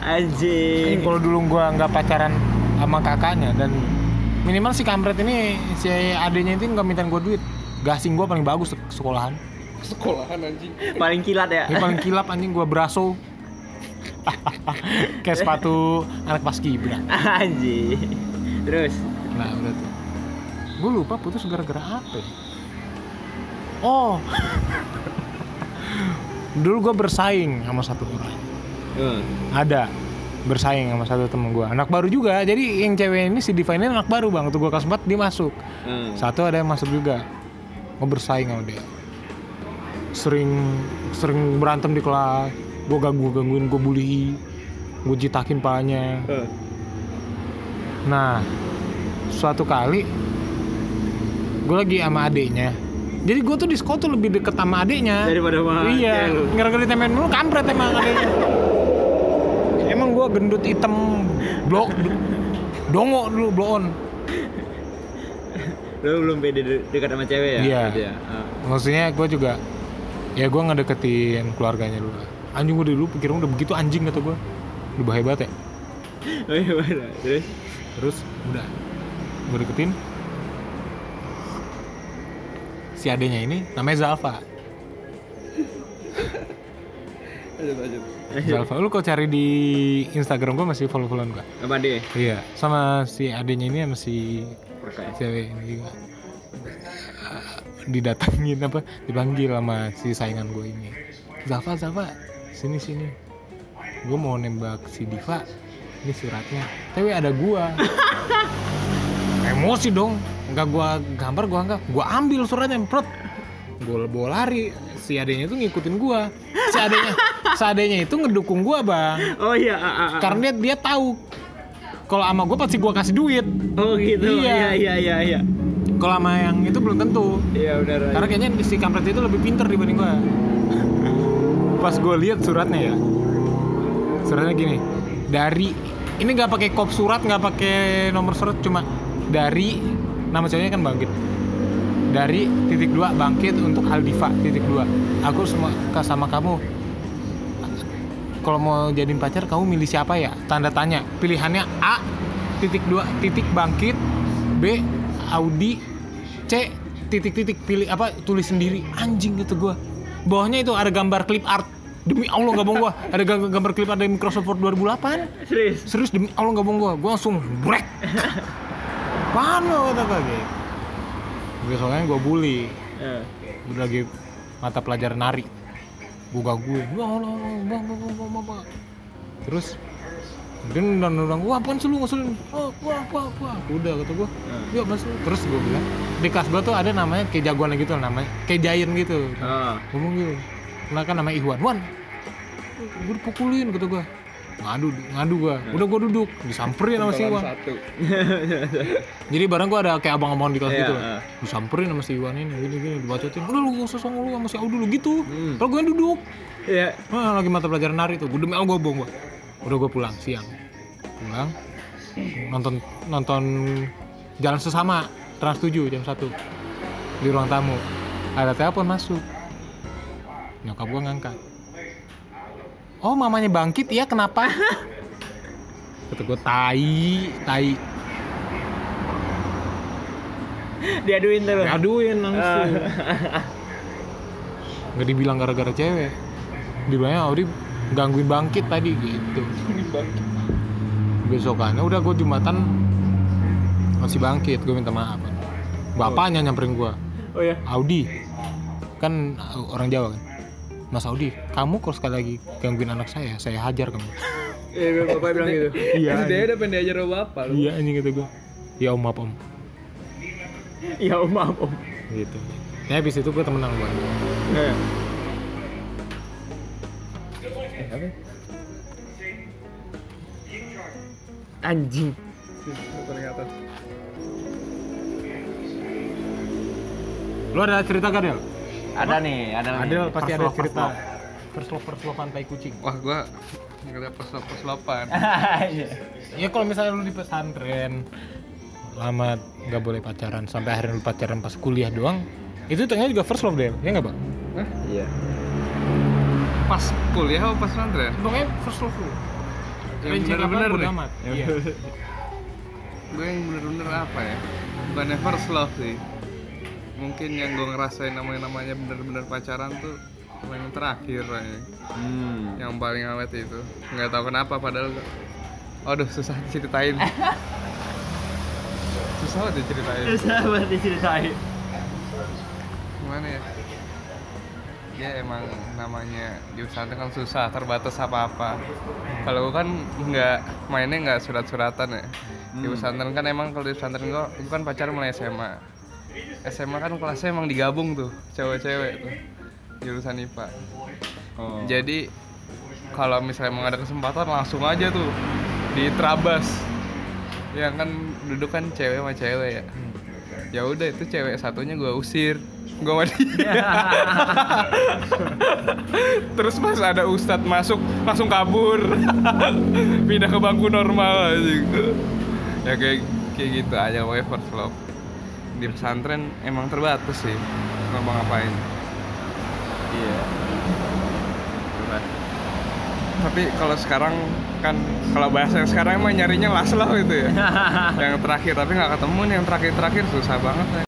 Anjing. kalau dulu gua nggak pacaran sama kakaknya dan minimal si kampret ini si adenya itu nggak minta gua duit. Gasing gua paling bagus sek- sekolahan. Sekolahan anjing. Paling kilat ya. Ini paling kilap anjing gua braso. <laughs> Kayak sepatu anak paskibra. Anjing. Terus. Nah, udah tuh. Gue lupa putus gara-gara apa ya? Oh. <laughs> Dulu gue bersaing sama satu orang. Hmm. ada. Bersaing sama satu temen gue anak baru juga. Jadi yang cewek ini si Diva ini anak baru bang. Tuh gue kelas 4 dia masuk. Hmm. satu ada yang masuk juga. Gue bersaing sama dia. Sering sering berantem di kelas. Gue ganggu gangguin gue bully. Gue jitakin palanya. Hmm. nah suatu kali gue lagi sama adiknya. Jadi gue tuh di sekolah tuh lebih deket sama adiknya. Daripada sama iya lu. gara-gara ditemen dulu kampret emang adiknya gendut hitam blok dongo dulu blow on Lu belum pede de- dekat sama cewek ya? Iya. Gitu ya? Ah. maksudnya gue juga ya gue ngedeketin keluarganya dulu anjing gue dulu pikiran udah begitu anjing kata gue udah bahaya banget ya Oh iya. Terus? terus udah gue deketin si adenya ini namanya Zalfa lanjut lanjut. Zalfa lu kok cari di Instagram gue masih follow followan gue Apa deh? iya sama si adenya ini sama si Perkaya. cewek ini juga. Didatengin apa dipanggil sama si saingan gue ini. Zalfa Zalfa sini sini. Gue mau nembak si Diva ini suratnya. Tapi ada gua. <laughs> Emosi dong. Nggak gua gambar gua anggap. Gua ambil suratnya perut gua bawa lari si adenya itu ngikutin gua si adenya si adenya itu ngedukung gua bang Oh iya, ah, ah, ah. karena dia, dia tahu kalau sama gua pasti gua kasih duit Oh gitu. Iya. Iya, iya, iya, iya. kalau sama yang itu belum tentu Iya, benar. karena kayaknya si kampret itu lebih pinter dibanding gua pas gua lihat suratnya ya suratnya gini dari ini nggak pakai kop surat nggak pakai nomor surat cuma dari nama ceweknya kan bangkit dari titik dua bangkit untuk Aldiva titik dua. Aku semua sama kamu. Kalau mau jadiin pacar kamu milih siapa ya? Tanda tanya. Pilihannya A titik dua titik bangkit. B Audi. C titik titik pilih apa tulis sendiri. Anjing gitu gua. Bawahnya itu ada gambar clip art. Demi Allah nggak bohong gua. Ada gambar clip art dari Microsoft Word 2008 Serius. serius demi Allah nggak bohong gua. Gua langsung brek. <laughs> Pano kata gua gitu gue soalnya gue bully. Yeah. gue lagi mata pelajaran nari. Buka gue wah wah wah wah wah wah, terus dia orang orang wah apaan sih lu ngasulin wah oh, wah wah wah udah kata gue hmm. yuk masuk terus gue bilang di kelas gue tuh ada namanya kayak jagoan gitu namanya kayak giant gitu. Hmm. ngomong gitu. Nah kan namanya Iwan Wan gue dipukulin kata gue ngadu ngadu gue udah gue duduk disamperin sama si Iwan. satu. <laughs> Jadi bareng gue ada kayak abang-abang di kelas Iya, gitu. ah. disamperin sama si Iwan ini gini gini dibacotin. Udah lu gak usah songong lu sama si Audu lu gitu. Hmm. kalau yang duduk. Iya. Wah, lagi mata pelajaran nari tuh. Gue demi Allah gue bohong gue udah gue pulang siang. Pulang. Nonton nonton jalan sesama trans 7 jam 1 di ruang tamu. Ada telepon masuk. Nyokap gue ngangkat oh mamanya bangkit? Ya kenapa? Kata gue tai tai. Diaduin terus. aduin langsung. Ah. nggak dibilang gara-gara cewek. Dibilangnya Audi gangguin bangkit tadi gitu. Besokannya udah gue jumatan masih bangkit. Gue minta maaf. Bapaknya nyamperin gue Oh ya. Audi. Kan uh, orang Jawa kan Mas Audi kamu kalau sekali lagi gangguin anak saya saya hajar kamu <laughs> Iya, bapak bilang gitu. <laughs> iya dia udah pengen diajar sama bapak lu iya anjing kata gue ya om maaf om <laughs> Ya, om, maaf, om. gitu ya habis itu gue temenan gue Eh. Anjing. lu ada cerita gak Del? Ada nih, ada nih. Ada pasti First ada cerita first first love first love tai kucing wah gua nggak ada love. Iya. Ya kalau misalnya lu di pesantren lama nggak boleh pacaran sampai akhirnya lu pacaran pas kuliah doang itu ternyata juga first love deh ya nggak bang? Hah? Iya. pas kuliah apa pas pesantren Pokoknya first love lu. Yang bener-bener nih. amat. Iya. <laughs> gue yang bener-bener apa ya bukannya first love sih mungkin yang gue ngerasain namanya namanya bener-bener pacaran tuh cuma yang terakhir kayaknya. Hmm. yang paling awet itu nggak tahu kenapa padahal aduh susah diceritain <laughs> susah banget diceritain Susah banget diceritain. gimana ya ya emang namanya di pesantren kan susah terbatas apa apa kalau gue kan nggak mainnya nggak surat-suratan ya di Hmm. pesantren kan emang kalau di pesantren gue gue kan pacaran mulai SMA SMA kan kelasnya emang digabung tuh cewek-cewek tuh jurusan IPA Oh. jadi kalau misalnya emang ada kesempatan langsung aja tuh di Trabas. Yang kan duduk kan cewek sama cewek ya. Ya udah itu cewek satunya gue usir. Gue dia <laughs> terus pas ada ustadz masuk langsung kabur. <laughs> Pindah ke bangku normal aja ya kayak kayak gitu aja pokoknya first love di pesantren emang terbatas sih mau ngapain iya. Tapi kalau sekarang kan kalau bahasa yang sekarang emang nyarinya last love itu ya. <laughs> Yang terakhir tapi nggak ketemu nih yang terakhir terakhir susah banget. ya.